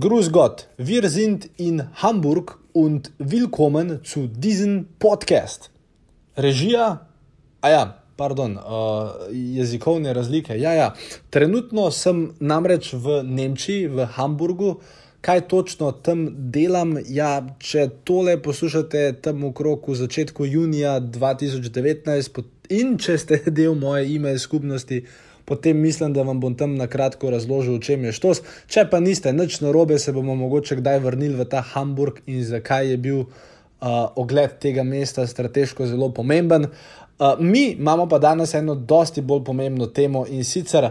Grüß Gott, wir sind in Hamburg und willkommen zu diesem Podcast. Režija, a ja, pardon, uh, jezikovne razlike. Ja, ja. Trenutno sem namreč v Nemčiji, v Hamburgu. Kaj točno tam delam? Ja, če tole poslušate tam okrog v začetku junija 2019 in če ste del moje e-mail skupnosti, potem mislim, da vam bom tam na kratko razložil, o čem je štos. Če pa niste nič narobe, se bomo mogoče kdaj vrnili v ta Hamburg in zakaj je bil uh, ogled tega mesta strateško zelo pomemben. Uh, mi imamo pa danes eno dosti bolj pomembno temo in sicer,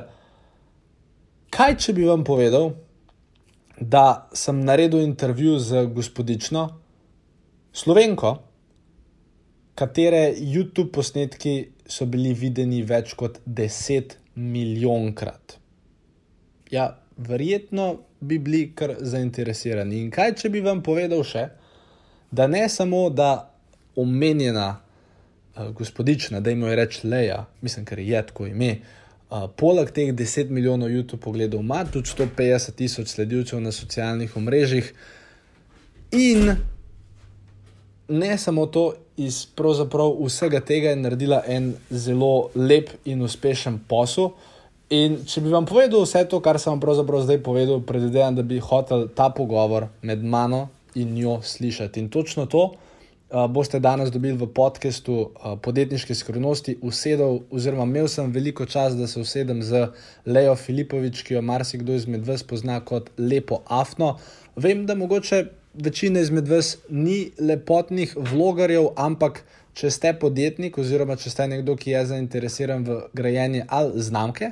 kaj če bi vam povedal, da sem naredil intervju z gospodično Slovenko, katere YouTube posnetki so bili videni več kot 10 milijonkrat. Ja, verjetno bi bili kar zainteresirani. In kaj, če bi vam povedal še, da ne samo, da omenjena uh, gospodična, da jim je reč Leja, mislim, ker je tako ime. Uh, poleg teh 10 milijonov YouTube pogledov ima tudi 150 tisoč sledilcev na socialnih omrežjih. In ne samo to, iz vsega tega je naredila en zelo lep in uspešen posel. In če bi vam povedal vse to, kar sem vam pravzaprav zdaj povedal, predvidevam, da bi hotel ta pogovor med mano in njo slišati. In točno to uh, boste danes dobili v podkastu uh, Podjetniške skrivnosti. Usedel, oziroma imel sem veliko čas, da se usedem z Lejo Filipovič, ki jo marsikdo izmed vas pozna kot lepo afno. Vem, da mogoče večina izmed vas ni lepotnih vlogarjev, ampak če ste podjetnik oziroma če ste nekdo, ki je zainteresiran v grajenje ali znamke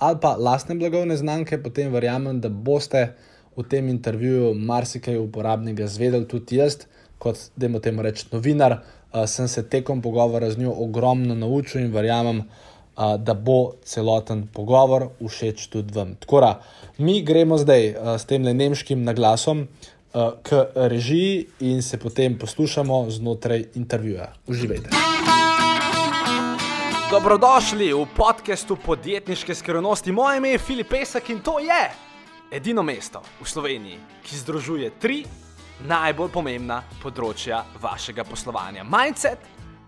ali pa lastne blagovne znamke, potem verjamem, da boste v tem intervjuju marsikaj uporabnega zvedeli tudi jaz, kot da jim temu rečem novinar. Uh, sem se tekom pogovora z njo ogromno naučil in verjamem, uh, da bo celoten pogovor všeč tudi vam. Tako da, mi gremo zdaj uh, s tem le nemškim naglasom. Eh, k režiji in se potem poslušamo znotraj intervjuja. Uživajte. Dobrodošli v podkastu podjetniške skrivnosti. Moje ime je Filip Pesek in to je edino mesto v Sloveniji, ki združuje tri najbolj pomembna področja vašega poslovanja: mindset,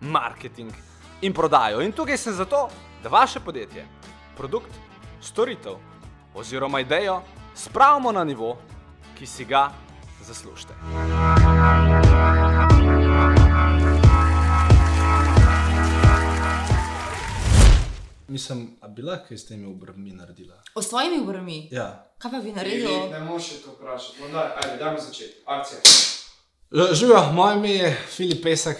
marketing in prodajo. In tukaj sem zato, da vaše podjetje, produkt, storitev oziroma idejo spravimo na nivo, ki si ga zaslužite. Mislim, da bi lahko s temi obrvmi naredila. O svojimi obrvmi? Ja. Kaj pa bi naredila? Ne moreš to vprašati. No, daj, ajde, dajmo začeti. Akcija. Živijo, moje ime je Filip Pesek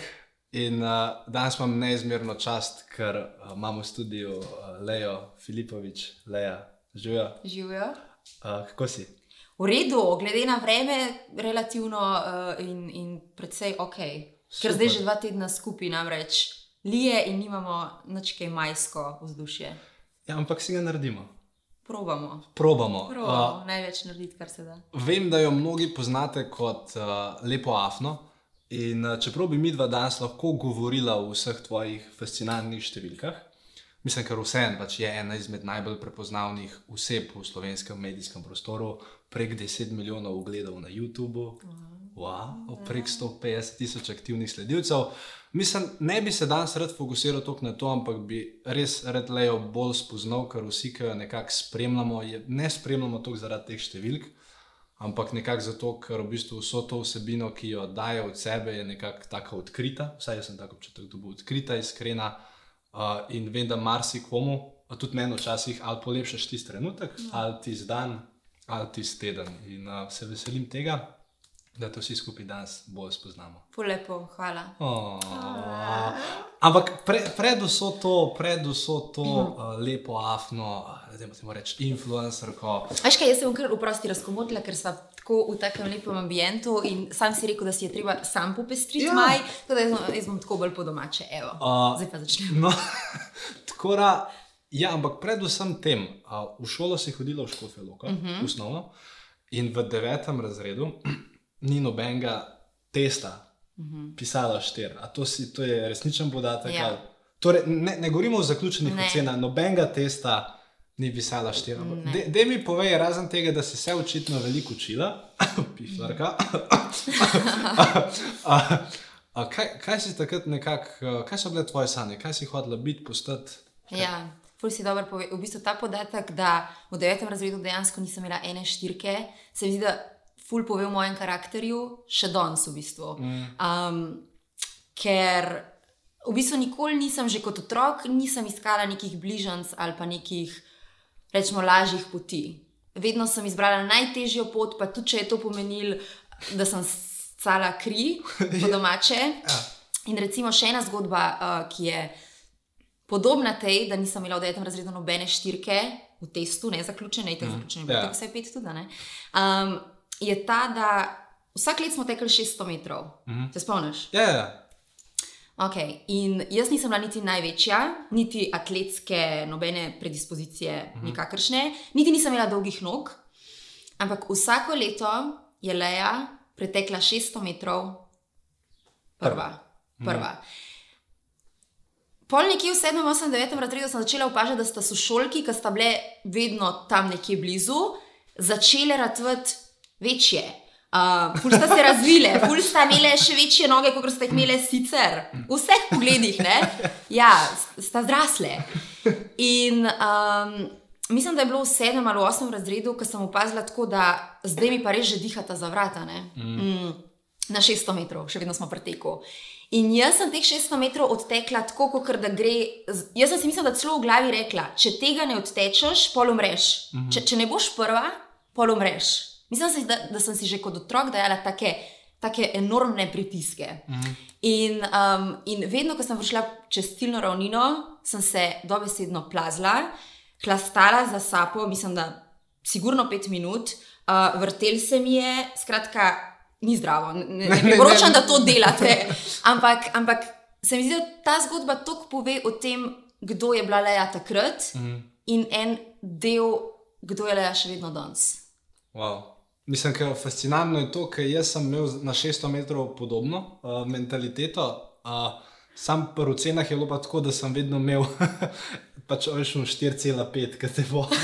in uh, danes imam neizmerno čast, ker uh, imamo v studiu uh, Lejo Filipovič, Leja. Živijo. Živijo. Uh, kako si? V redu, glede na vreme, relativno uh, in, in predvsej ok. Ker zdaj že dva tedna skupaj namreč lije in nimamo nič kaj majsko vzdušje. Ja, ampak si ga naredimo. Probamo. Probamo. Probamo uh, največ narediti, kar se da. Vem, da jo mnogi poznate kot uh, lepo afno. In uh, čeprav bi mi dva danes lahko govorila o vseh tvojih fascinantnih številkah, mislim, ker vseeno pač je ena izmed najbolj prepoznavnih oseb v slovenskem medijskem prostoru, prek 10 milijonov ogledov na YouTubu, wow, prek 150 tisoč aktivnih sledilcev. Mislim, ne bi se danes rad fokusiral toliko na to, ampak bi res rad lejo bolj spoznal, ker vsi, ki jo nekako spremljamo, je, ne spremljamo toliko zaradi teh številk, ampak nekako zato, ker v bistvu vso to vsebino, ki jo daje od sebe, je nekako tako odkrita. Vsaj jaz sem tako občutek, da bo odkrita, iskrena uh, in vem, da marsikomu, tudi meni včasih, ali polepšaš tisti trenutek, ja. ali tisti dan, ali tisti teden. In uh, se veselim tega, da to vsi skupaj danes bolj spoznamo. Polepo, hvala. Oh. Ampak pre, pred vso to, pred vso to uh, lepo afno, da moramo reči, influencerko. Veš kaj, jaz sem kar vprosti razkomotila, ker sem tako v takem lepem ambientu in sam si rekel, da si je treba sam popestriti ja. maj, tako da jaz, jaz bom tako bolj po domače. Evo, uh, zdaj pa začnemo. No, tako da. Ja, ampak predvsem tem, uh, v šolo si hodila v škofe loka, uh -huh. osnovno, in v devetem razredu ni nobenega testa, uh -huh. pisala štir. A to, si, to je resničen podatek? Ja. Torej, ne, ne govorimo o zaključenih ocenah, nobenega testa Ni pisala štiri. Ne. Da mi povej, razen tega, da si se očitno veliko učila, piflarka. kaj, kaj si takrat nekako, kaj so bile tvoje sanje, kaj si hodila biti, postati? Ja, ful si dobro pove. V bistvu ta podatek, da v devetem razredu dejansko nisem imela ene štirke, se mi zdi, da ful pove o mojem karakterju, še danes v bistvu. Um, ker v bistvu nikoli nisem, že kot otrok, nisem iskala nekih bližnjic ali pa nekih, rečemo, lažjih poti. Vedno sem izbrala najtežjo pot, pa tudi če je to pomenilo, da sem scala kri, po domače. Ja. In recimo še ena zgodba, uh, ki je podobna tej, da nisem imela v devetem razredu nobene štirke v testu, ne zaključene, in zaključene, Ja. ja. vse pet tudi, ne, um, je ta, da vsak let smo tekli 600 metrov. Mhm. Se spomniš? Ja, ja. Okay. In jaz nisem bila niti največja, niti atletske, nobene predispozicije, -hmm. nikakršne, niti nisem imela dolgih nog, ampak vsako leto je Leja pretekla 600 metrov, prva. prva. Pol nekje v 7, 8, 9 razredu sem začela opažati, da sta sošolki, ki sta bile vedno tam nekje blizu, začele ratvati večje. Uh, ful sta se razvile, ful sta imele še večje noge, kot ste jih imele sicer. V vseh pogledih, ne? Ja, sta zrasle. In um, mislim, da je bilo v sedmem ali osmem razredu, ko sem opazila tako, da zdaj mi pa res že dihata za vrata. ne. Mm. Na 600 metrov, še vedno smo preteku. In jaz sem teh 600 metrov odtekla tako, kot da gre. Jaz sem si mislila, da celo v glavi rekla, če tega ne odtečeš, pol umreš. Mm -hmm. če, če ne boš prva, pol umreš. Mislim, si, da, da sem si že kot otrok dajala take, take enormne pritiske. -hmm. in, um, in vedno, ko sem prišla čez ciljno ravnino, sem se dobesedno plazila, klastala za sapo, mislim, da sigurno pet minut, uh, vrtel se mi je, skratka, ni zdravo. Ne, ne, ne priporočam, da to delate. Ampak, ampak se mi zdi, da ta zgodba toliko pove o tem, kdo je bila Leja takrat mm. in en del, kdo je Leja še vedno danes. Wow. Mislim, da je fascinantno je to, ker jaz sem imel na 600 metrov podobno uh, mentaliteto. Uh, sam po cenah je bilo pa tako, da sem vedno imel pač ošum 4,5 kategorij.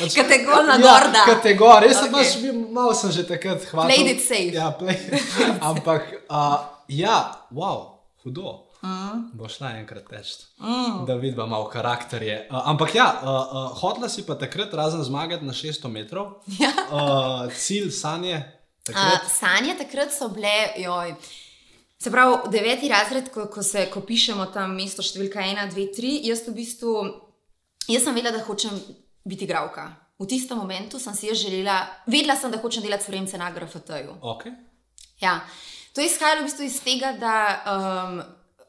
pač, Kategorna ja, gorda. Kategorija, jaz sem Okay. pač bil, malo sem že takrat hvala. Played it safe. Ja, play. Ampak, uh, ja, wow, hudo. Mm. Bo šla enkrat teč. Mm. Da vidiva malo karakterje. Uh, ampak ja, uh, uh, hotla si pa takrat razen zmagati na 600 metrov. Ja. Uh, cilj, sanje. Uh, Takrat. sanje takrat so bile, joj. Se pravi, deveti razred, ko, ko, se, ko pišemo tam mesto številka ena, dve, tri, jaz v bistvu, jaz sem vedela, da hočem biti igravka. V tistem momentu sem si jaz želela, vedela sem, da hočem delati s Fremcem na GRFT-ju. Okay. Ja. To je izhajalo v bistvu iz tega, da um,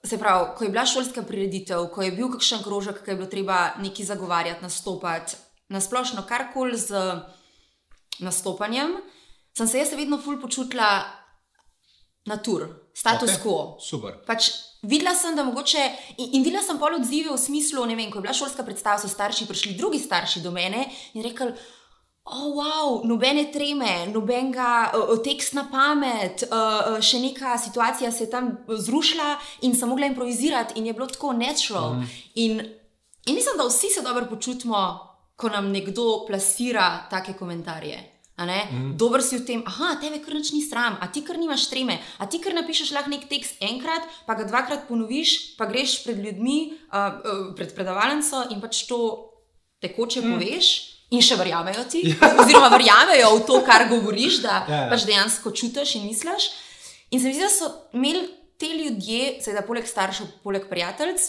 se pravi, ko je bila šolska prireditev, ko je bil kakšen krožek, ki je bilo treba nekaj zagovarjati, nastopati, nasplošno karkoli z nastopanjem, sem se jaz vedno ful počutila natur, status Okej, okay. quo. Super. Pač videla sem, da mogoče, in, in videla sem pol odzive v smislu, ne vem, ko je bila šolska predstava, so starši prišli, drugi starši do mene in rekli. Oh, wow, nobene treme, nobenega uh, tekst na pamet, uh, še neka situacija se je tam zrušila in sem mogla improvizirati, in je bilo tako natural. Mm. In, in mislim, da vsi se dobro počutimo, ko nam nekdo plasira take komentarje. Mm. Dober si v tem, ah, tebe kar nič ni sram, a ti kar nimaš treme, a ti kar napišeš lahko nek tekst enkrat, pa ga dvakrat ponoviš, pa greš pred ljudmi, uh, uh, pred predavalnico in pač to tekoče mm. poveš. In še verjamejo ti, ja. oziroma verjamejo v to, kar govoriš, da Ja, ja. pač dejansko čutiš in misliš. In se mi zdi, da so imeli te ljudje, seveda poleg staršev, poleg prijateljic,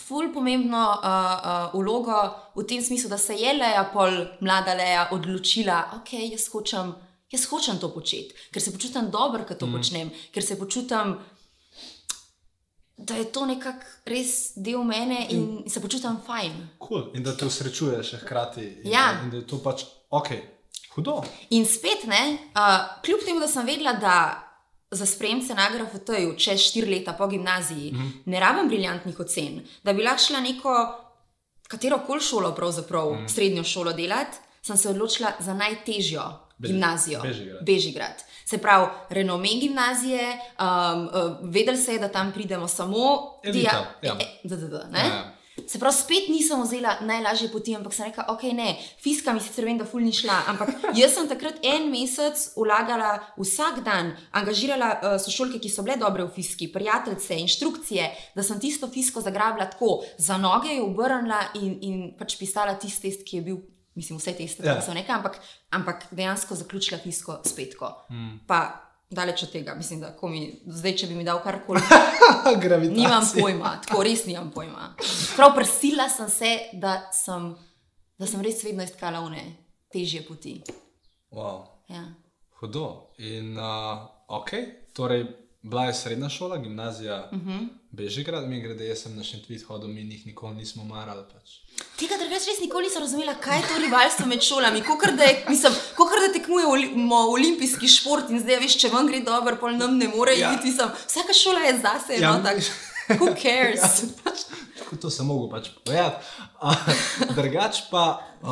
ful pomembno uh, uh, vlogo v tem smislu, da se je Leja, pol mlada Leja, odločila, ok, jaz hočem, jaz hočem to početi, ker se počutim dobro, ker to mm. počnem, ker se počutim. Da je to nekako res del mene in mm. se počutim fajn. Cool. In da te usrečuješ hkrati. In, Ja. In da je to pač ok, hudo. In spet, ne, uh, kljub temu, da sem vedela, da za spremce na GRFT-ju čez štiri leta po gimnaziji mm. -hmm. ne rabim briljantnih ocen, da bi lahko šla neko, katero koli šolo, pravzaprav mm. srednjo šolo delati, sem se odločila za najtežjo Beži- gimnazijo. Bežigrad. Bežigrad. Se pravi, renome gimnazije, um, uh, vedeli se je, da tam pridemo samo Elita, ja. e, e, d, d, d, ne? Ja, ja. Se pravi, spet nisem vzela najlažje poti, ampak sem rekla, ok, ne, fiska mi sicer vem, da ful ni šla, ampak jaz sem takrat en mesec vlagala vsak dan, angažirala uh, sošolke, ki so bile dobre v fiski, prijateljice, inštrukcije, da sem tisto fisko zagrabila tako, za noge jo obrnila in, in pač pisala tisti test, ki je bil. Mislim, vse te stvari Ja. so nekaj, ampak, ampak dejansko zaključila fisko s petko. Mm. Pa daleč od tega, mislim, da ko mi, zdaj, če bi mi dal karkoli. Nimam pojma, tako res nimam pojma. Prav prsila sem se, da sem, da sem res vedno iskala une težje poti. Wow. Ja. Hudo. In uh, ok, torej bila je srednja šola, gimnazija, uh Mhm. -huh. Bežigrad, mi grede, jaz sem na Šentvit hodil, mi njih nikoli nismo marali. Pač. Tega drugače res nikoli nisem razumela, kaj je to rivalstvo med šolami. Kakor da, je, mislim, da tekmujemo oli, olimpijski šport in zdaj veš, če vam gre dobro, pol nam ne more Ja. iti. Mislim, vsaka šola je zase, Ja, no, tak, who cares? Ja. Tako to sem mogel pač povedati. Drugač pa, uh,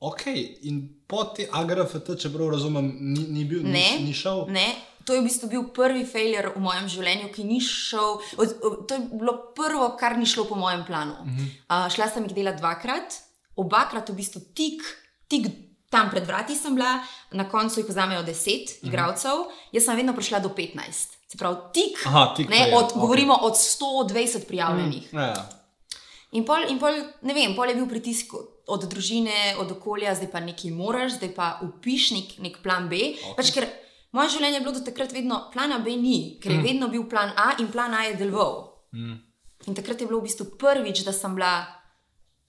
ok, in po te AGRFT, če prav razumem, ni, ni bil, Ne, ni, ni šel. ne. To je v bistvu bil prvi failure v mojem življenju, ki ni šel. To je bilo prvo, kar ni šlo po mojem planu. Uh -huh. uh, šla sem jih delati dvakrat, obakrat v bistvu tik, tik tam pred vrati sem bila, na koncu jih vzamejo deset uh -huh. igralcev, jaz sem vedno prišla do 15. Se pravi, tik, Aha, tik ne, od, okej. govorimo od 120 prijavljenih. Ja, ja. In pol, in pol, ne vem, pol je bil pritisk od družine, od okolja, zdaj pa nekaj moraš, zdaj pa upiš nek, nek plan B. Okay. Pač, ker moje življenje je bilo do takrat vedno, plana B ni, ker je mm. vedno bil plan A in plan A je deloval. Mm. In takrat je bilo v bistvu prvič, da sem bila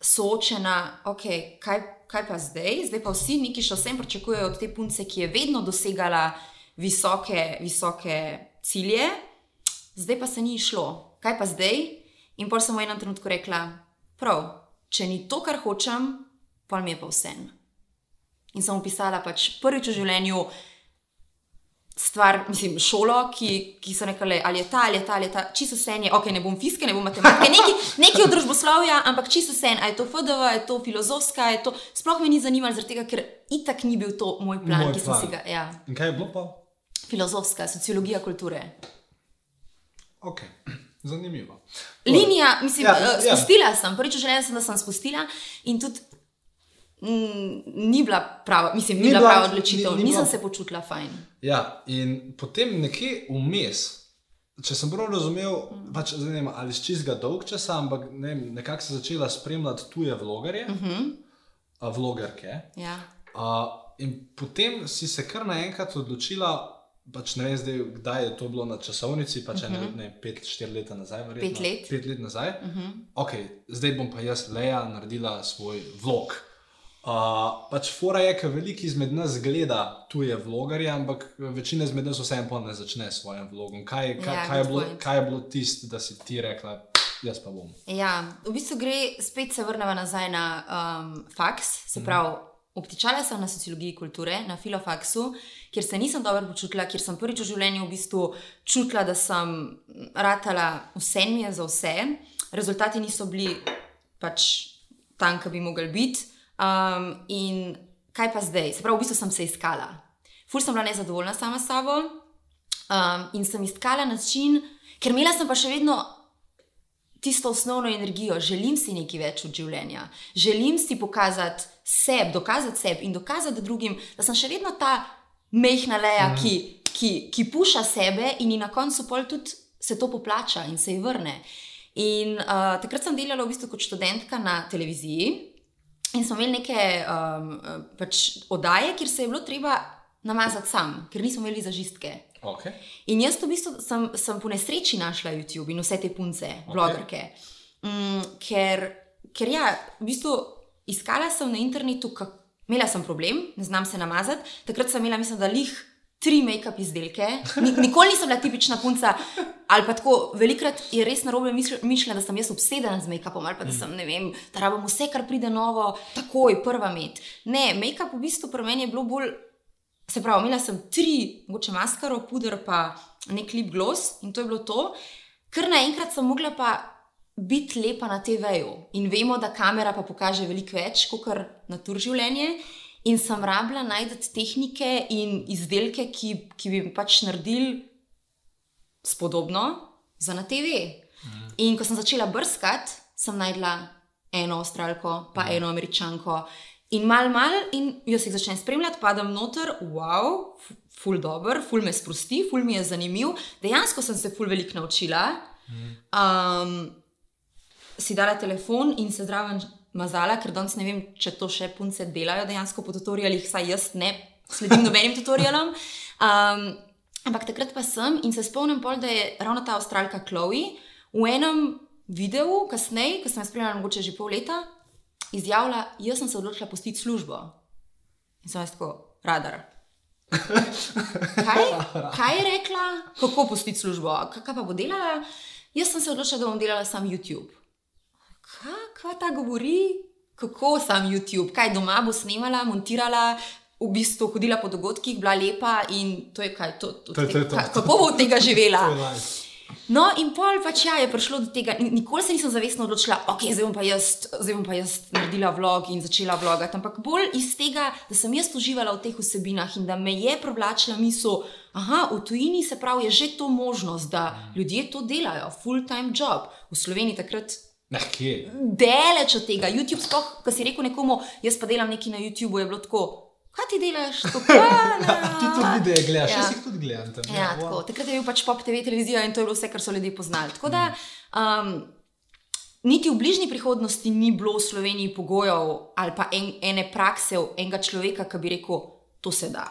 soočena, okay, kaj, kaj pa zdaj. Zdaj pa vsi neki še vsem pričakujejo od te punce, ki je vedno dosegala visoke, visoke cilje, zdaj pa se ni išlo. Kaj pa zdaj? In pol sem v enem trenutku rekla, prav, če ni to, kar hočem, pa mi je pa vse. In sem opisala pač prvič v življenju stvar, mislim, šolo, ki, ki so rekli, ali je ta, ali je ta, ali je ta, čisto vse je, ok, ne bom fiske, ne bom matematike, neki, neki od družboslovja, ampak čisto vse je, je to FDV, je to filozofska, je to, sploh me ni zanimalo, zaradi tega, ker itak ni bil to moj plan, Moj ki sem plan. si ga, ja, In kaj je bilo pa? filozofska, sociologija kulture. Ok, zanimivo. Linija, mislim, Ja, ja, ja. spustila sem, prvič v življenju sem, da sem spustila in tudi ni bila prava, mislim, ni, Ni bila prava odločitev, ni- ni nisem bila- se počutila fajn. Ja, in potem nekje vmes, če sem prav razumel, pač, zdaj ne vem, ali z čistega dolg časa, ampak ne nekako sem začela spremljati tuje vlogerje, uh Mhm. -huh. a, vlogerke. Ja. A, in potem si se kar naenkrat odločila, pač ne vem, zdaj, kdaj je to bilo na časovnici, pač uh -huh. ne, ne pet, štiri leta nazaj, verjetno. Pet let. Pet let nazaj. Uh -huh. Ok, zdaj bom pa jaz, Leja, naredila svoj vlog. Uh, pač fora je, ker veliko izmed nas gleda tuje vlogerje, ampak večina izmed nas vseeno pa ne začne s svojim vlogom. Kaj, kaj, Ja, kaj, je, bilo, kaj je bilo tisto, da si ti rekla, jaz pa bom. Ja, v bistvu gre, spet se vrnemo nazaj na um, faks. Se pravi, obtičala sem na sociologiji kulture, na filofaksu, kjer se nisem dobro počutila, kjer sem prvič v življenju v bistvu čutila, da sem ratala vse mi je za vse. Rezultati niso bili pač tam, ki bi mogli biti. Um, in kaj pa zdaj? Se pravi, v bistvu sem se iskala. Ful sem bila nezadovoljna sama s sabo um, in sem iskala način, ker imela sem pa še vedno tisto osnovno energijo, želim si nekaj več od življenja, želim si pokazati sebe, dokazati sebi in dokazati drugim, da sem še vedno ta mehna leja, mm. ki, ki, ki puša sebe in ji na koncu pol tudi se to poplača in se ji vrne. In uh, takrat sem delala v bistvu kot študentka na televiziji in smo imeli neke um, pač oddaje, kjer se je bilo treba namazati sam, ker nismo imeli zažistke. Okay. In jaz v bistvu sem, sem po nesreči našla YouTube in vse te punce, blogerke. Mm, ker, ker ja, v bistvu iskala sem na internetu, kak, imela sem problem, ne znam se namazati. Takrat sem imela, mislim, da lih tri make-up izdelke. Ni, nikoli nisem bila tipična punca, ali pa tako velikrat je res narobe mišljena, da sem jaz obsedena z make-upom, ali pa da sem, ne vem, da rabim vse, kar pride novo, takoj, prva med. Ne, make-up v bistvu pri meni je bilo bolj Se pravi, imela sem tri, mogoče maskaro, puder, pa nek lip gloss in to je bilo to. Ker naenkrat sem mogla pa biti lepa na TV-ju in vemo, da kamera pa pokaže veliko več kot na tur življenje. In sem rabila najti tehnike in izdelke, ki, ki bi pač naredili spodobno za na TV. In ko sem začela brskati, sem najdla eno avstralko, pa eno američanko. In mal, mal, in jaz jih začnem spremljati, padam noter, wow, ful dobr, ful me sprosti, ful mi je zanimiv. Dejansko sem se ful veliko naučila. Um, si dala telefon in se zraven mazala, ker danes ne vem, če to še punce delajo dejansko po tutorialih, saj jaz ne sledim nobenim tutorialom. Um, ampak takrat pa sem in se spomnim, pol, da je ravno ta avstralka Chloe v enem videu, kasneje, ko sem jo spremljala mogoče že pol leta, izjavila, jaz sem se odločila pustiti službo. In sem jaz tako, radar. Kaj, kaj je rekla, kako pustiti službo, kaj pa bo delala? Jaz sem se odločila, da bom delala sam YouTube. Kaj ta govori, kako sam YouTube, kaj doma bo snemala, montirala, v bistvu hodila po dogodkih, bila lepa in to je kaj, to, to, To je- to to. kako bo od tega živela. No, in pol pač ja, je prišlo do tega. Ni- Nikoli se nisem zavestno odločila, ok, zdaj bom pa jaz, zdaj bom pa jaz naredila vlog in začela vlogati. Ampak bolj iz tega, da sem jaz uživala v teh vsebinah in da me je privlačila misel, aha, v tujini se pravi, je že to možnost, da ljudje to delajo, full-time job. V Sloveniji takrat Ne, kje? daleč od tega. YouTube, sploh, ko si rekel nekomu, jaz pa delam nekaj na YouTubu, je bilo tako. Kaj ti delaš? "Ja, Ti tudi videe gledaš, Ja. jaz jih tudi gledam. Tam, Ja, wow. tako. Takrat je bil pač pop TV televizija in to je bilo vse, kar so ljudje poznali. Tako da um, niti v bližnji prihodnosti ni bilo v Sloveniji pogojev ali pa en, ene prakse enega človeka, ki bi rekel, to se da.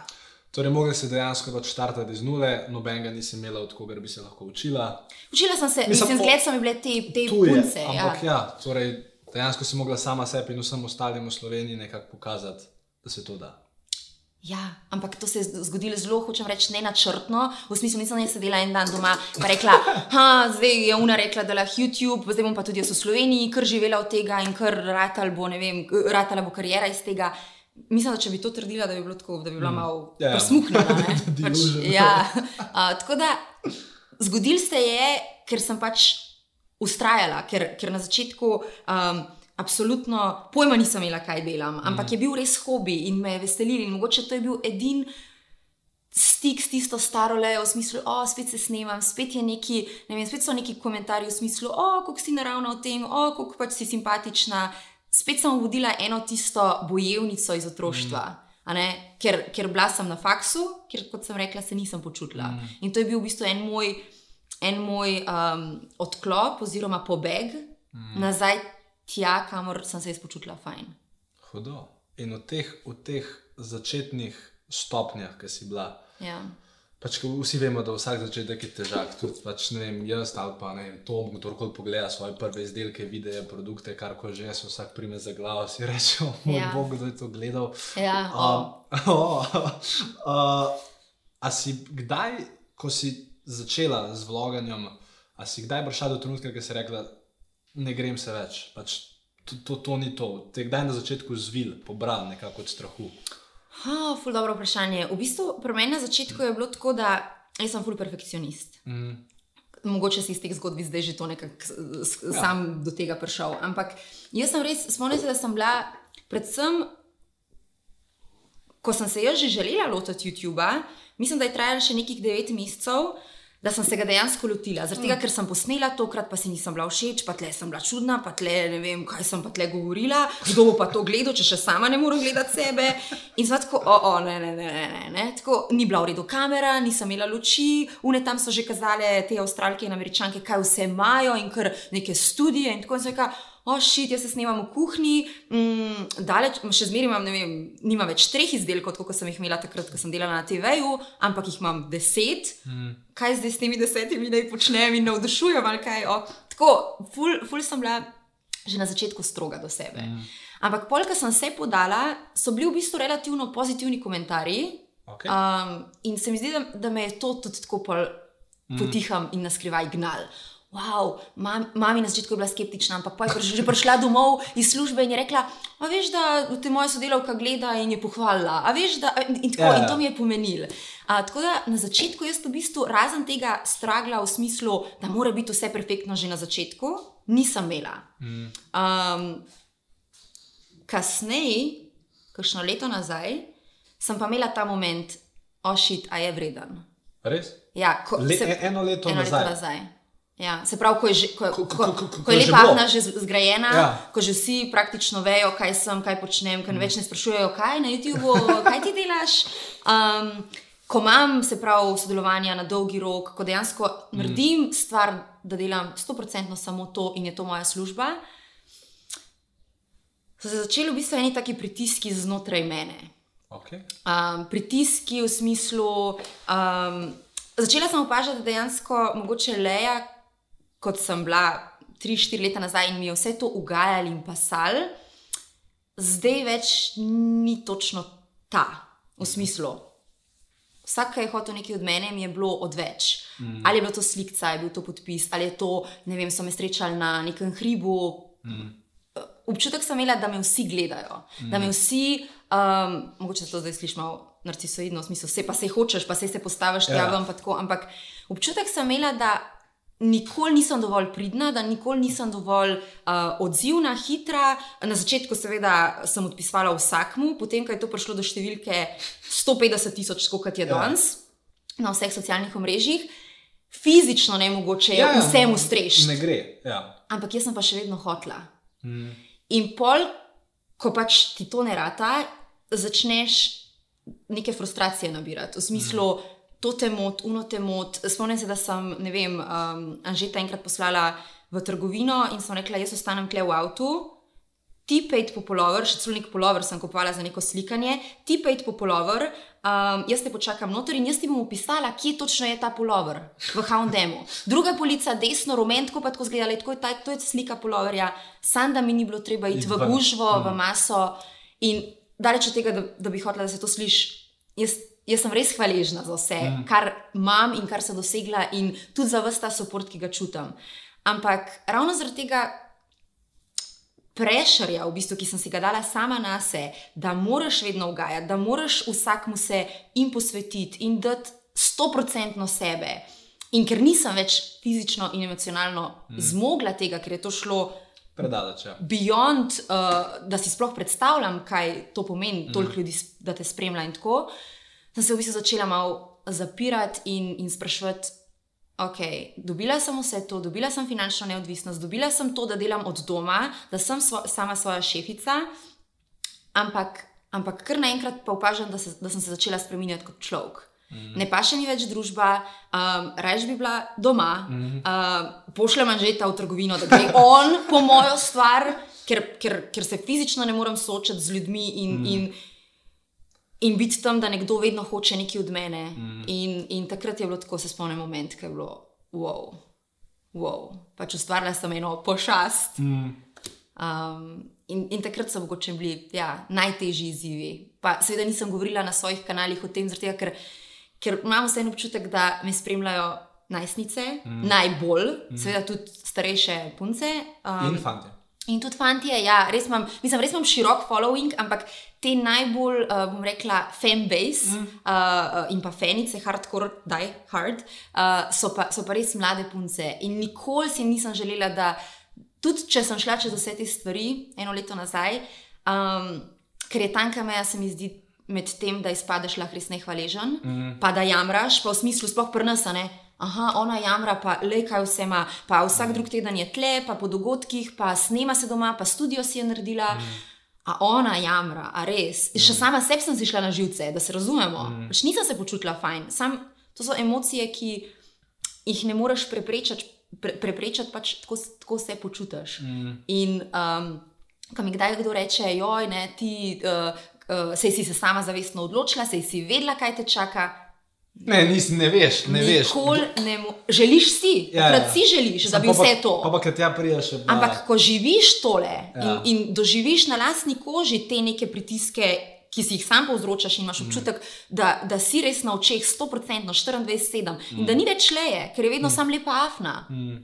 Torej, mogli se dejansko pač štartati iz nule, nobenega nisem imela, od koga bi se lahko učila. Učila sem se, Mislim, mislim, zgled so mi bile te, te Tu je, punce. ampak Ja. ja, torej, dejansko si mogla sama sebi in vsem ostalim v Sloveniji nekako pokazati, da se to da. ja, ampak to se je zgodilo zelo, hočem reči, ne načrtno. V smislu, nisem jaz sedela en dan doma in rekla, da zdaj je Una rekla, da lahko YouTube, zdaj bom pa tudi jaz v Sloveniji, kar živela od tega in kar ratal bo, ne vem, ratala bo karijera iz tega. Mislim, da če bi to trdila, da bi bilo tako, da bi bila malo Ja, ja. presmuknjena. ne. pač, Delusion. ja, a, tako da zgodil se je, ker sem pač ustrajala, ker, ker na začetku um, absolutno pojma nisem imela, kaj delam, ampak je bil res hobi in me je veselil in mogoče to je bil edini. Stik s tisto staro lejo, v smislu, o, spet se snemam, spet je neki, ne vem, spet so neki komentarji v smislu, o, kako si naravna v tem, o, kako pač si simpatična. Spet sem vodila eno tisto bojevnico iz otroštva, ne, ker, ker bila sem na faksu, ker kot sem rekla, se nisem počutila. In to je bil v bistvu en moj, en moj um, odklop oziroma pobeg nazaj tja, kamor sem se jaz počutila fajn. Hudo. In v teh, v teh začetnih stopnjah, ki si bila, Ja. Pač vsi vemo, da vsak začetek je težak. Tudi pač, vem, jaz ali pa ne vem, Tom, kdorkoli pogleda svoje prve izdelke, videe, produkte, kar ko že se vsak prime za glavo, si reče, moj Ja. bog, kdo je to gledal. Ja, Um, oh, uh, a si kdaj, ko si začela z vloganjem, a si kdaj prišla do trenutka, ko si rekla, ne grem se več, pač to, to, to ni to. Te kdaj na začetku zvil, pobral nekako od strahu. Ha, ful dobro vprašanje. V bistvu pri meni na začetku je bilo tako, da jaz sem ful perfekcionist. Mm. Mogoče si iz teh zgodb zdaj že to nekako Ja. sam do tega prišel. Ampak jaz sem res, spomnim se, da sem bila predvsem. Ko sem se jaz že želela lotiti YouTube-a, mislim, da je trajalo še nekih devet mesecev, da sem se ga dejansko lotila. Zaradi tega, ker sem posnela, tokrat pa si nisem bila všeč, pa tle sem bila čudna, pa tle ne vem, kaj sem pa tle govorila, kdo bo pa to gledal, če še sama ne morem gledati sebe. In sem tako, o, o, ne, ne, ne, ne, ne, ne. Tako, ni bila v redu kamera, nisem imela luči, une tam so že kazale te avstralke in američanke, kaj vse imajo in kar neke studije in tako in sem rekla. O, šit, jaz se snemam v kuhinji, mm, daleč, še zmeraj imam, ne vem, nima več treh izdelkov, kot sem jih imela takrat, ko sem delala na TV-ju, ampak jih imam deset. Mm. Kaj zdaj s temi desetimi naj počnem in navdušujem ali kaj? O, tako, ful, ful sem bila že na začetku stroga do sebe. Mm. Ampak polka sem se podala, so bili v bistvu relativno pozitivni komentarji. Okay. Um, in se mi zdi, da, da me je to tudi tako pol potiham in na skrivaj gnal. Wow, mam, mami na začetku je bila skeptična, ampak pa je že prišla domov iz službe in je rekla: A veš, da te moja sodelavka gleda in je pohvalila, a veš, da in, tako, Ja, ja. in to mi je pomenilo. A, tako da na začetku jaz v bistvu, razen tega stragla v smislu, da mora biti vse perfektno že na začetku, nisem imela. Mm. Um, kasneje, kakšno leto nazaj, sem pa imela ta moment, ošit, a je vreden. Res? Ja, ko, Le, e- eno leto eno nazaj. leto nazaj. Ja, se pravi, ko je, že, ko, Ko- ko, ko- ko, ko- je že lepa afna že zgrajena, Ja. ja. ko že vsi praktično vejo, kaj sem, kaj počnem, ker mm. več ne sprašujejo, kaj na YouTubu, kaj ti delaš. Um, ko imam, se pravi, sodelovanja na dolgi rok, ko dejansko mm. naredim stvar, da delam 100% samo to in je to moja služba, so se začeli v bistvu eni taki pritiski znotraj mene. Okay. Um, pritiski v smislu. Um, začela sem opažati, da dejansko mogoče Leja, kot sem bila 3-4 leta nazaj in mi je vse to ugajali in pasali, zdaj več ni točno ta, v smislu. Vsak, ki je hotel nekaj od mene, mi je bilo odveč. Mm. Ali je bilo to slikca, je bil to podpis, ali je to, ne vem, so me srečali na nekem hribu. Mm. Občutek sem imela, da me vsi gledajo, mm. da me vsi, um, mogoče to zdaj sliši malo narcisoidno, v smislu, vse pa se hočeš, pa se se postaviš tja Ja. ven, pa tako. Ampak občutek sem imela, da nikoli nisem dovolj pridna, da nikoli nisem dovolj uh, odzivna, hitra. Na začetku, seveda, sem odpisovala vsakmu, potem, ko je to prišlo do številke 150 tisoč, kot je Ja. danes na vseh socialnih omrežjih. Fizično ne mogoče Ja, ja, vsemu strež. Ne gre. Ja. Ampak jaz sem pa še vedno hotla. Mm. In pol, ko pač ti to ne rata, začneš neke frustracije nabirati. V smislu, mm. To te mot, uno te mot. Spomnim se, da sem, ne vem, um, Anžeta enkrat poslala v trgovino in sem rekla, jaz ostanem kle v avtu. Ti pejt po polover, še celo nek polover sem kupovala za neko slikanje, ti pejt po polover, um, jaz te počakam noter in jaz ti bom opisala, kje točno je ta polover v Houndemu. Druga polica, desno, rumen, tako pa tako zgleda, tako je ta, to je slika poloverja, sam da mi ni bilo treba iti v gužvo, v maso in daleč od tega, da, da bi hotela, da se to sliši. Jaz, jaz sem res hvaležna za vse, mm. kar imam in kar sem dosegla, in tudi za vse ta podpor, ki ga čutim. Ampak ravno zaradi tega prešerja, v bistvu, ki sem si ga dala sama na sebe, da moraš vedno ugajati, da moraš vsakmu se in posvetiti in dati stoprocentno sebe. In ker nisem več fizično in emocionalno mm. zmogla tega, ker je to šlo Predaleč. Ja. beyond, uh, da si sploh predstavljam, kaj to pomeni, toliko ljudi, da te spremlja in tako, sem se v bistvu začela malo zapirati in, in spraševati. Ok, dobila sem vse to, dobila sem finančno neodvisnost, dobila sem to, da delam od doma, da sem svo, sama svoja šefica, ampak, ampak kar naenkrat pa opažam, da, se, da sem se začela spremenjati kot človek. Mm. Ne pa še ni več družba, um, raje bi bila doma, mm. um, pošljem Anžeta v trgovino, da gre on po mojo stvar, ker, ker, ker se fizično ne morem soočati z ljudmi in, mm. in, in biti tam, da nekdo vedno hoče nekaj od mene. Mm. In, in takrat je bilo tako, se spomnim moment, ki je bilo wow. Wow. Pač ustvarila sem eno pošast. Mm. Um, in, in takrat so mogoče bili ja, najtežji izzivi. Pa seveda nisem govorila na svojih kanalih o tem, zaradi tega, ker, ker imam vseeno občutek, da me spremljajo najstnice, mm. najbolj, mm. seveda tudi starejše punce. Um, In fanti. In tudi fanti, ja, res imam, mislim, res imam širok following, ampak te najbolj, uh, bom rekla, fanbase mm. uh, in pa fanice, hardcore, die hard, uh, so, pa, so pa res mlade punce. In nikoli si nisem želela, da, tudi če sem šla čez vse te stvari, eno leto nazaj, um, ker je tanka meja, se mi zdi. Med tem, da izpadeš lahko res nehvaležen, mm. pa da jamraš, pa v smislu sploh prnasane. Aha, ona jamra, pa le kaj vse ima, pa vsak drug teden je tle, pa po dogodkih, pa snema se doma, pa studio si je naredila. Mm. A ona jamra, a res. Mm. Še sama sebi sem si šla na živce, da se razumemo. Mm. Pač nisem se počutila fajn. Sam, to so emocije, ki jih ne moreš preprečati, pre, preprečati pač tako, tako se počutiš. Mm. In um, ko mi kdaj kdo reče, joj, ne, ti. Uh, Uh, sej si se sama zavestno odločila, sej si vedela, kaj te čaka. Ne, nis, ne veš, ne veš. Nikoli ne želiš si, Ja, takrat ja. si želiš, da Sam bi pa vse to. Pa pa, tja priješ. pa- Ampak ko živiš tole Ja. in, in doživiš na lastni koži te neke pritiske, ki si jih sam povzročaš, in imaš Mhm. občutek, mm. da, da si res na očeh 100%, 24-7 mm. in da ni več leje, ker je vedno mm. sam lepa afna. Mm.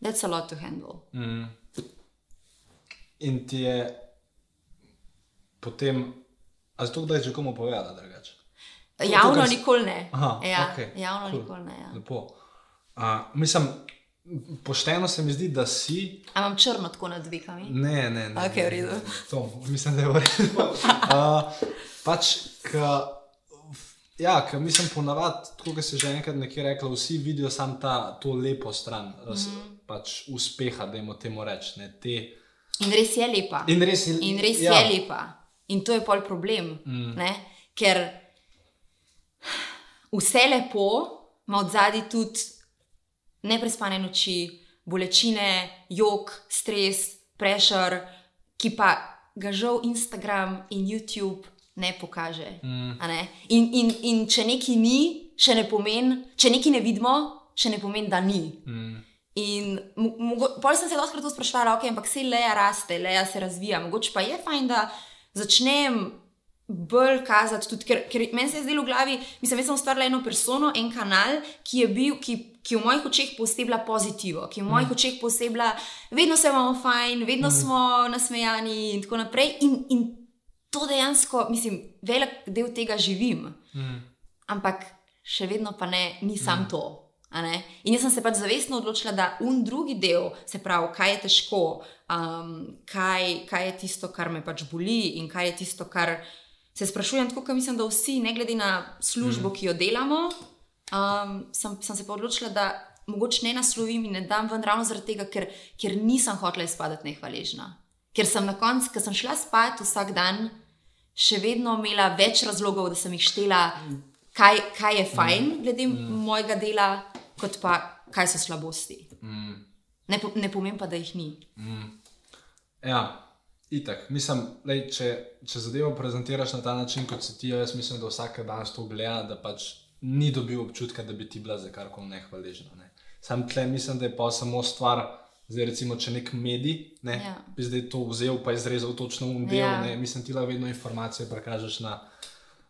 That's a lot to handle. Mm. In ti je potem, a zato kdaj že komu povedala drugače? Javno si- nikoli ne. Aha, ja, okej, javno cool. nikoli ne. Ja. Lepo. A, mislim, pošteno se mi zdi, da si. A imam črno tako nad vekami? Ne, ne, ne. V ne, redu. ne, To, mislim, da je v redu. Uh, pač, ka, Ja, ker mislim, ponavadi, tako kot si že enkrat nekje rekla, vsi vidijo samo ta to lepo stran, mm. -hmm. pač uspeha, da jim temu reči. ne, Te... In res je lepa. In res je, In res ja. je lepa. In to je pol problem. Mm. Ker vse lepo ima od zadaj tudi neprespane noči, bolečine, jog, stres, prešer, ki pa ga žal Instagram in YouTube ne pokaže. Mm. Ne? In, in, in če nekaj ni, še ne pomeni, če nekaj ne vidimo, še ne pomeni, da ni. Mm. In pol sem se dostakrat to sprašvala, ok, ampak se leja raste, leja se razvija. Mogoče pa je fajn, da začnem bolj kazati, tudi, ker, ker meni se je zdelo v glavi, mislim, jaz sem ustvarila eno persono, en kanal, ki je bil, ki, ki v mojih očeh posebla pozitivo, ki v mojih mm. očeh posebla, vedno se imamo fajn, vedno mm. smo nasmejani in tako naprej. In, in to dejansko, mislim, velik del tega živim. Mm. Ampak še vedno pa ne, ni sam mm. to. In jaz sem se pač zavestno odločila, da un drugi del, se pravi, kaj je težko, um, kaj, kaj je tisto, kar me pač boli in kaj je tisto, kar se sprašujem, tako kot mislim, da vsi, ne glede na službo, ki jo delamo, um, sem, sem se pa odločila, da mogoče ne naslovim in ne dam ven ravno zaradi tega, ker, ker nisem hotela izpadati nehvaležna. Ker sem na koncu, ko sem šla spat vsak dan, še vedno imela več razlogov, da sem jih štela, kaj, kaj je fajn glede mm. mojega dela, kot pa kaj so slabosti. Mm. Ne, ne pomem pa, da jih ni. Mm. Ja, itak. Mislim, lej, če, če zadevo prezentiraš na ta način, kot si ti, jaz mislim, da vsak dan to gleda, da pač ni dobil občutka, da bi ti bila za karkoli nehvaležna. Ne. Sam tle mislim, da je pa samo stvar. Zdaj, recimo, če nek medij ne, ja. bi zdaj to vzel in izrezal točno v del, ja. ne, mislim, ti lahko vedno informacije prekažeš na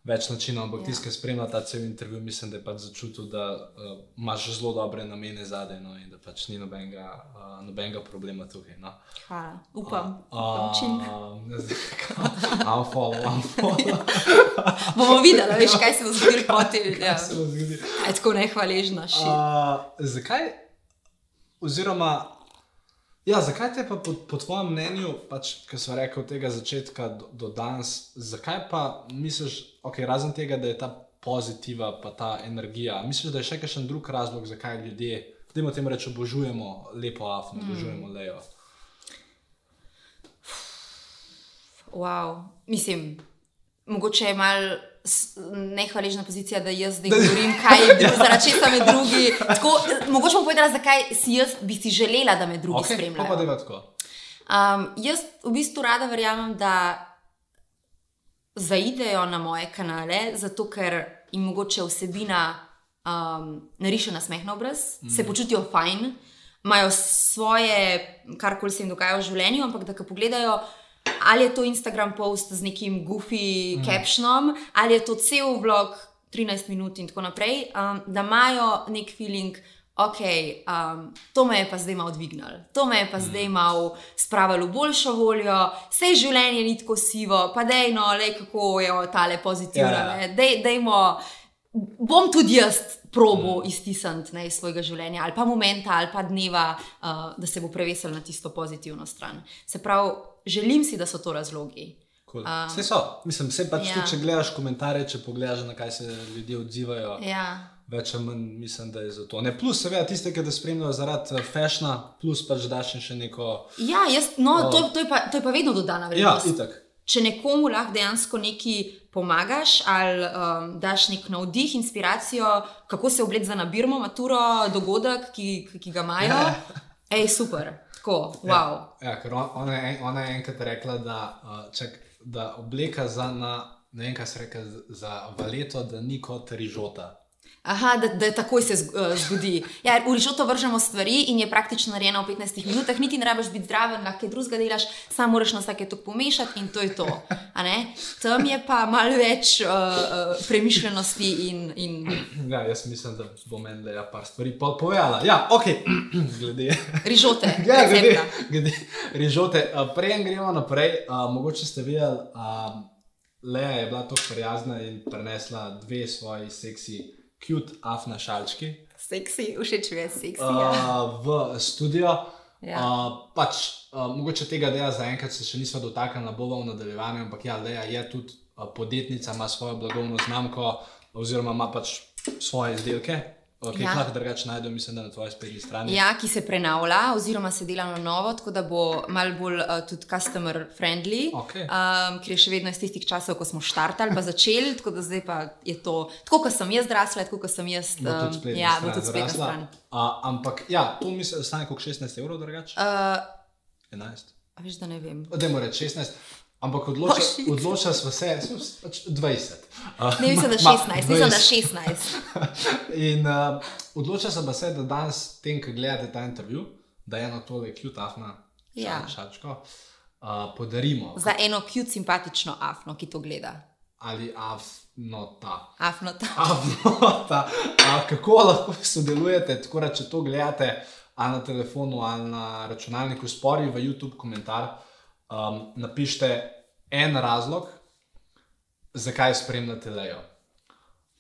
več načinov. Ampak ja. tisti, ki spremlja ta cel intervju, mislim, da je pač začutil, da uh, imaš zelo dobre namene zadaj no, in da pač ni nobenega, uh, nobenega problema tukaj. No. Hvala, upam. Uh, Amfol, amfol. Bomo videli, veš, kaj se bo zgodilo potem. Ja. Se bo zgodilo. Tako nehvaležna. Uh, zakaj? Oziroma, Ja, zakaj te pa po, po tvojem mnenju, pač, ki smo rekli od tega začetka do, do danes, zakaj pa misliš, okay, razen tega, da je ta pozitiva, pa ta energija, misliš, da je še kakšen drug razlog, zakaj ljudje, da jim o tem reče, obožujemo lepo afno, Hmm. obožujemo mm. lejo? Wow. Mislim, mogoče je malo nehvaležna pozicija, da jaz zdaj govorim, kaj je bilo, zaradi česa me drugi. Tako, mogoče bom povedala, zakaj si jaz bi si želela, da me drugi okay, spremljajo. Pa da je tako. Um, jaz v bistvu rada verjamem, da zaidejo na moje kanale, zato ker jim mogoče vsebina um, nariše na smeh na obraz, mm. se počutijo fajn, imajo svoje, karkoli se jim dogaja v življenju, ampak da ko pogledajo. Ali je to Instagram post z nekim goofy mm. captionom, ali je to cel vlog 13 minut in tako naprej, um, da imajo nek feeling, ok, um, to me je pa zdaj malo dvignilo, to me je pa mm. zdaj malo spravilo v boljšo voljo, vse življenje ni tako sivo, pa dejno, le kako je tale pozitivna, Ja. Dej, dejmo, bom tudi jaz probo mm. iztisniti ne, iz svojega življenja, ali pa momenta, ali pa dneva, uh, da se bo prevesil na tisto pozitivno stran. Se pravi, želim si, da so to razlogi. Cool. Um, vse so, mislim, vse pač ja. tudi, če gledaš komentarje, če pogledaš, na kaj se ljudje odzivajo. Ja. Več ali manj mislim, da je za to. Ne, plus, seveda, tiste, ki te spremljajo zaradi fashna, plus pač daš še neko. Ja, jaz, no, uh, to, to, je pa, to je pa vedno dodana Ja, vrednost. itak. Če nekomu lahko dejansko nekaj pomagaš, ali um, daš nek navdih, inspiracijo, kako se oblečeti za nabirmo, maturo, dogodek, ki, ki ga imajo, Ja. hej, super, tako, wow. Ja, ja ker on- ona je, ona je enkrat rekla, da, uh, čak, da obleka za, na, ne vem, kaj se reka, za valeto, da ni kot rižota. Aha, da, da takoj se eh, zgodi. Ja, v rižoto vržemo stvari in je praktično narejena v 15 minutah, niti ne rabiš biti zdraven, lahko kaj drugega delaš, samo moraš na vsake to pomešati in to je to. Tam je pa malo več uh, premišljenosti in, in Ja, jaz mislim, da bo meni le par stvari pol povedala. Ja, ok, glede. rižote. Ja, glede, glede rižote. Uh, Prej gremo naprej. Uh, mogoče ste videli, uh, Leja je bila tako prijazna in prenesla dve svoji seksi, cute afna šalčki. Seksi, všeč mi je seksi. ja. uh, v studio. Ja. Uh, pač, uh, mogoče tega dela zaenkrat se še nismo dotaknili, bova v nadaljevanju, ampak ja, Leja je tudi uh, podjetnica, ima svojo blagovno znamko, oziroma ima pač svoje izdelke, ki jih Ja. lahko drugače najdemo, mislim, da na tvoji spletni strani. Ja, ki se prenavlja, oziroma se dela na novo, tako da bo malo bolj uh, tudi customer friendly, Okej. um, ker je še vedno iz tistih časov, ko smo štartali, pa začeli, tako da zdaj pa je to, tako kot sem jaz zrasla, tako kot sem jaz. Bo tudi um, spletna ja, stran bo tudi spletna stran. Uh, ampak ja, to mislim, da stane kot 16 evrov drugače. Uh, 11. a veš, da ne vem. Dajmo reči 16. Ampak odloča, Oh, smo se, smo s- pač 20. Uh, Ne, mislim, da ma- 16, mislim, da 20. 16. In uh, odloča se pa se, da danes, tem, ki gledate ta intervju, da eno tole kjutafna Ja. šačko uh, podarimo. Za eno cute, simpatično afno, ki to gleda. Ali avnota. Afno ta. Avnota. A, kako lahko sodelujete, tako da če to gledate ali na telefonu ali na računalniku, spori v YouTube komentar, um, napišite en razlog, zakaj spremljate Lejo.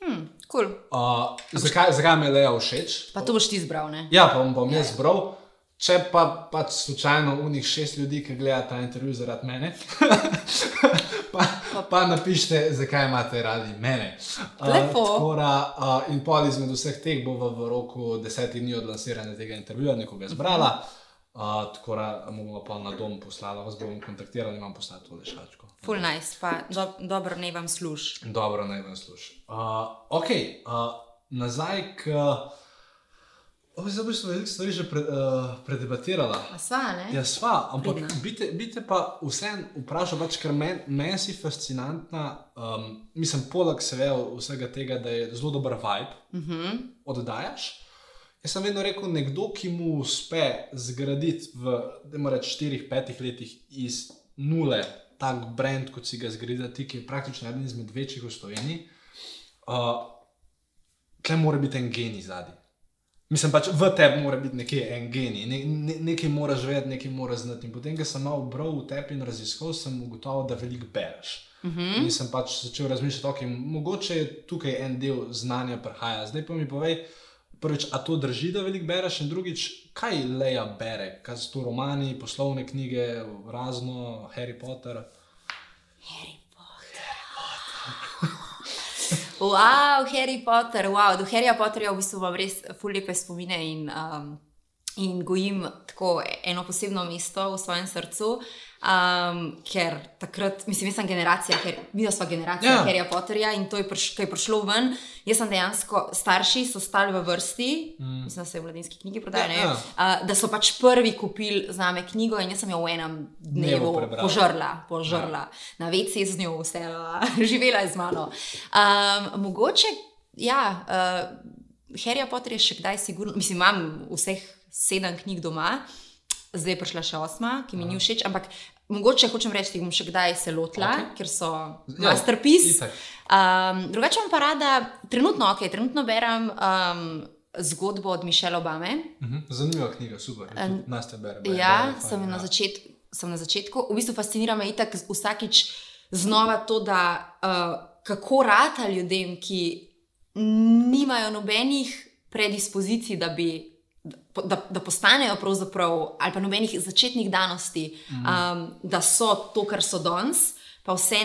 Hmm, cool. Uh, zakaj, zakaj mi je Leja všeč? Pa to boš ti izbral, ne? Ja, pa bom, bom jaz zbral. Če pa pač slučajno unih šest ljudi, ki gledajo ta intervju zaradi mene, pa, pa napišite, zakaj imate radi mene. Uh, Lepo. tako da, uh, in pol izmed vseh teh bo v, v roku desetih dni od lansiranja tega intervjuja nekoga zbrala. Uh, tako da bomo pa na dom poslali, vas bomo kontaktirali in vam poslali to lešačko. Full nice, pa do, dobro ne vam služ. Dobro, naj vam sluša. Uh, ok, uh, nazaj k. Oh, zdaj boš veliko stvari že pre, uh, predebatirala. A sva, ne? Ja, sva, ampak bite, bite pa vseeno vprašal, pač, ker meni men si fascinantna, um, mislim, poleg seveda vsega tega, da je zelo dober vibe, Uh -huh. oddajaš. Jaz sem vedno rekel, nekdo, ki mu uspe zgraditi v, da mora reči, 4-5 letih iz nule tak brand, kot si ga zgraditi, ki je praktično eden izmed večjih v Sloveniji, uh, tle mora biti en genij zadnji. Mislim pač v tebi mora biti nekje en genij, ne, ne, nekaj moraš vedeti, nekaj moraš znati. In potem, ko sem malo bral v tebi in raziskal, sem ugotovil, da veliko bereš. Uh Mm. -huh. In sem pač začel razmišljati, okay, mogoče je tukaj en del znanja prihaja. Zdaj pa mi povej, prvič, a to drži, da veliko bereš, in drugič, kaj Leja bere, kaj so to romani, poslovne knjige, razno, Harry Potter. Harry Potter. Wow, Harry Potter, wow, do Harryja Potterja v bistvu imam res ful lepe spomine in, um, in gojim tako eno posebno mesto v svojem srcu. Um, ker takrat, mislim, jaz sem generacija, mi smo generacija Ja. Harryja Potterja in to je, priš, je prišlo ven. Jaz sem dejansko, starši so stali v vrsti, mm. mislim, da se v mladinski knjigi prodajajo, Ja, ja, uh, da so pač prvi kupili za me knjigo in jaz sem jo v enem Dnevu požrla, požrla. Ja. Na vece z njo, vse, živela je z mano. Um, mogoče, ja, uh, Harry Potter je še kdaj sigurno, mislim, imam vseh sedem knjig doma, zdaj je prišla še osma, ki mi ni všeč, ampak mogoče hočem reči, da jih bom še kdaj se lotila, okay. ker so Ja, masterpiece. itak. Um, drugače pa rada, trenutno, okay, trenutno berem um, zgodbo od Mišela Obame. Mhm. Zanimiva knjiga, super. En- Nas te bere. Ja, sem na, začetku, sem na začetku. V bistvu fascinira me itak vsakič znova to, da uh, kako rata ljudem, ki nimajo nobenih predispozicij, da bi. Da, da postanejo pravzaprav, ali pa nobenih začetnih danosti, um, da so to, kar so danes, pa vse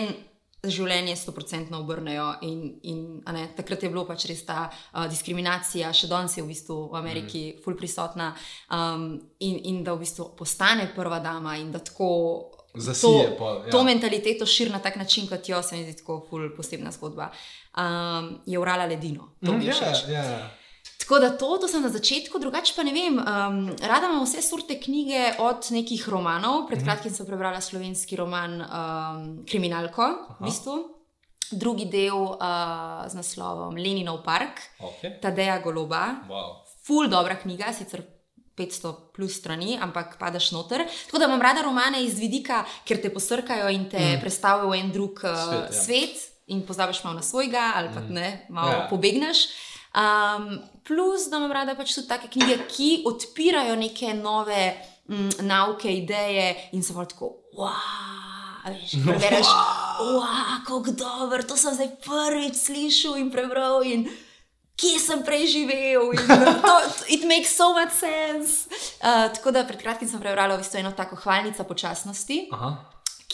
življenje 100% obrnejo. In, in, ne, takrat je bilo pač res ta uh, diskriminacija, še danes je v bistvu v Ameriki mm. ful prisotna, um, in, in da v bistvu postane prva dama in da tako. Zasije to, pol, ja. to mentaliteto širi na tak način, kot jo se mi zdi tako ful posebna zgodba. Um, je urala ledino, to mi je Ja, všeč. ja, ja. Tako da to, to sem na začetku, drugače pa ne vem. Um, rada imam vse sorte knjige, od nekih romanov. Pred kratkim sem prebrala slovenski roman um, Kriminalko, Aha. v bistvu. Drugi del uh, z naslovom Leninov park, Okay. Tadeja Goloba. Wow. Ful dobra knjiga, sicer 500 plus strani, ampak padaš noter. Tako da imam rada romane iz vidika, ker te posrkajo in te mm. predstavijo v en drug uh, Svet, ja. svet in pozabiš malo na svojega, ali pa ne, malo ja. pobegneš. Um, plus, da imam rada pač tudi take knjige, ki odpirajo neke nove mm, nauke, ideje in so bolj tako, wow, veš, prebereš, wow, kako dobro, to sem zdaj prvič slišal in prebral. In, Kje sem prej živel, in to, it makes so much sense. Uh, tako da pred kratkim sem prebrala v bistvu eno tako hvalnico počasnosti, Aha.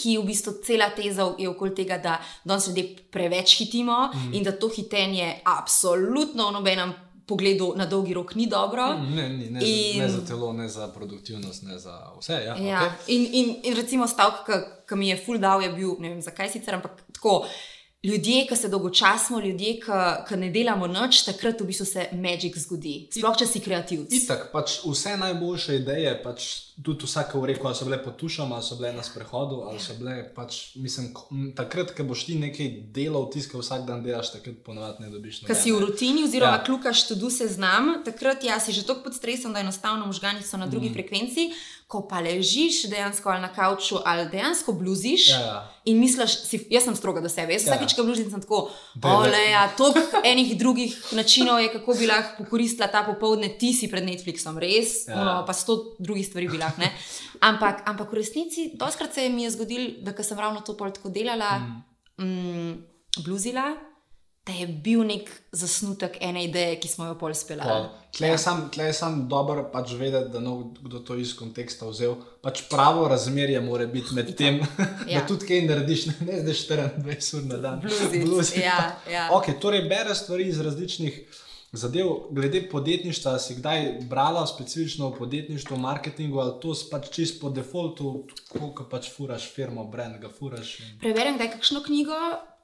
Ki v bistvu cela teza je okoli tega, da danes ljudje preveč hitimo mm. in da to hitenje absolutno v nobenem pogledu na dolgi rok ni dobro. Mm, Ne, ni, ne, in... In- ne za telo, ne za produktivnost, ne za vse. Ja, Ja. okay. In, in, in recimo stavek, ki mi je full dal, je bil, ne vem zakaj sicer, ampak tako. Ljudje, ki se dolgočasimo, ljudje, ki, ne delamo noč, takrat v bistvu se magic zgodi. Sploh, če si kreativc. Itak, pač vse najboljše ideje, pač tudi vsake v reku, ali so bile pod tušom, ali so bile na sprehodu, ali so bile pač, mislim, takrat, ko boš ti nekaj delal, tiskal vsak dan delaš, takrat ponovadi ne dobiš Ker si v rutini, oziroma Ja. klukaš tudi seznam, takrat ja, si že tako pod stresom, da enostavno možgani so na drugi mm. frekvenci. Ko pa ležiš dejansko ali na kavču, ali dejansko bluziš Ja, ja. in misliš, si, jaz sem stroga do sebe. Jaz Ja. vsakeč, ko bluzim, sem tako, Daj, daj. ole, ja, toliko enih drugih načinov je, kako bi lahko pokoristila ta popoldne, ti si pred Netflixom, res, Ja. ja. ono, pa sto drugih stvari bi lahko. ne. Ampak, ampak v resnici, doskrat se mi je zgodilo, da sem ravno to pol tako delala, mm. Mm, bluzila, da je bil nek zasnutek ene ideje, ki smo jo pol speljali. Tle je sam, tle je sam dobro pač vedeti, da no, kdo to iz konteksta vzel. Pač pravo razmerje mora biti med tem, Ja. da tudi kaj narediš, ne, ne zdaj 24 ur na dan. Bluzic, Bluzi. ja, ja. Okay, torej, bereš stvari iz različnih zadev. Glede podjetništva, si kdaj brala specifično o podjetništvu, marketingu, ali to pač čist po defaultu, koliko pač furaš firmo, brand ga furaš, in Preberem kdaj kakšno knjigo.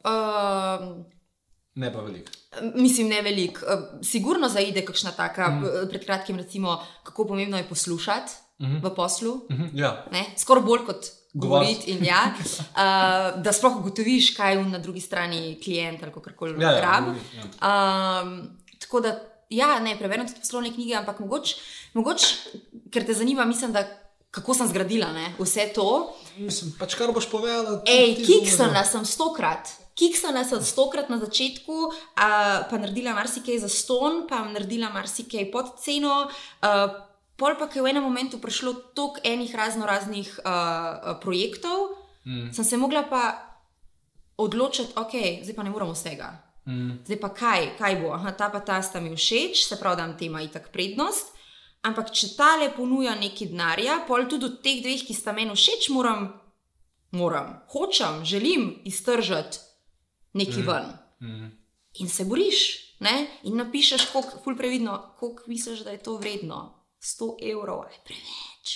Uh, ne pa veliko. Mislim, ne veliko. Uh, sigurno zaide kakšna taka, mm. pred kratkim, recimo, kako pomembno je poslušati mm -hmm. v poslu. Mhm, ja. Ne? Skoraj bolj kot Govoriti. in Ja, uh, da sploh ugotoviš, kaj je na drugi strani klient ali kako koli Ja, ja, rabi. govori, ja. Um, tako da, ja, ne, preberem tudi poslovne knjige, ampak mogoče, mogoč, ker te zanima, mislim, da kako sem zgradila ne, vse to. Mislim, pač kar boš povedala. Ej, kiksala sem stokrat. Kiksala sem stokrat na začetku, a, pa naredila marsikaj za ston, pa naredila marsikaj pod ceno. A, pol pa, je v enem momentu prišlo toliko enih razno raznih a, projektov, Mm. sem se mogla pa odločiti, ok, zdaj pa ne moramo vsega. Mm. Zdaj pa kaj, kaj bo? Aha, ta pa ta sta mi všeč, se pravi, da ima tema itak prednost. Ampak če tale ponuja neki denarja, pol tudi od teh dveh, ki sta meni všeč, moram, moram, hočem, želim iztržiti neki mm. ven. Mm. In se boriš, ne? in napišeš, koliko, ful previdno, koliko misliš, da je to vredno. 100 evrov je preveč,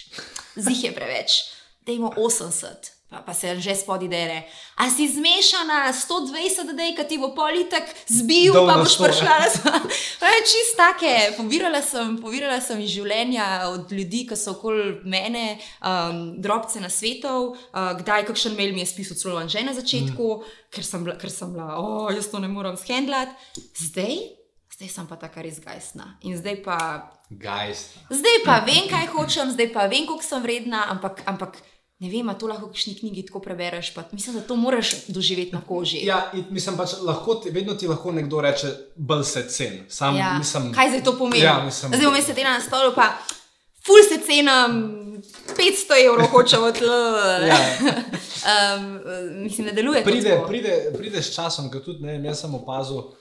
zih je preveč, dajmo 80. Pa, pa se že spodi dere. A si zmešana 120, da je ti bo politek zbil, Dol pa boš 100, prišla na svet. Čist take. Pobirala sem, pobirala sem iz življenja od ljudi, ki so okoli mene, um, drobce na svetov, uh, kdaj kakšen mail mi je spisal celo že na začetku, mm. ker sem bila, ker sem bila, oh, jaz to ne morem shendlati. Zdaj, zdaj sem pa taka res gajsna. In zdaj pa, Gajst. zdaj pa vem, kaj hočem, zdaj pa vem, koliko sem vredna, ampak. ampak Ne vem, to lahko v kakšni knjigi tako prebereš. Pa mislim, da to moraš doživeti na koži. Ja, in mislim pač, lahko ti, vedno ti lahko nekdo reče, bolj se cen. Sam, Ja. mislim, Kaj zdaj to pomeni? Ja, mislim, zdaj jaz sedela na stolu, pa ful se cena 500 evrov hočem od Ja. um, Mislim, ne deluje pride, pride, pride s časom, ker tudi ne vem, jaz sem opazil, uh,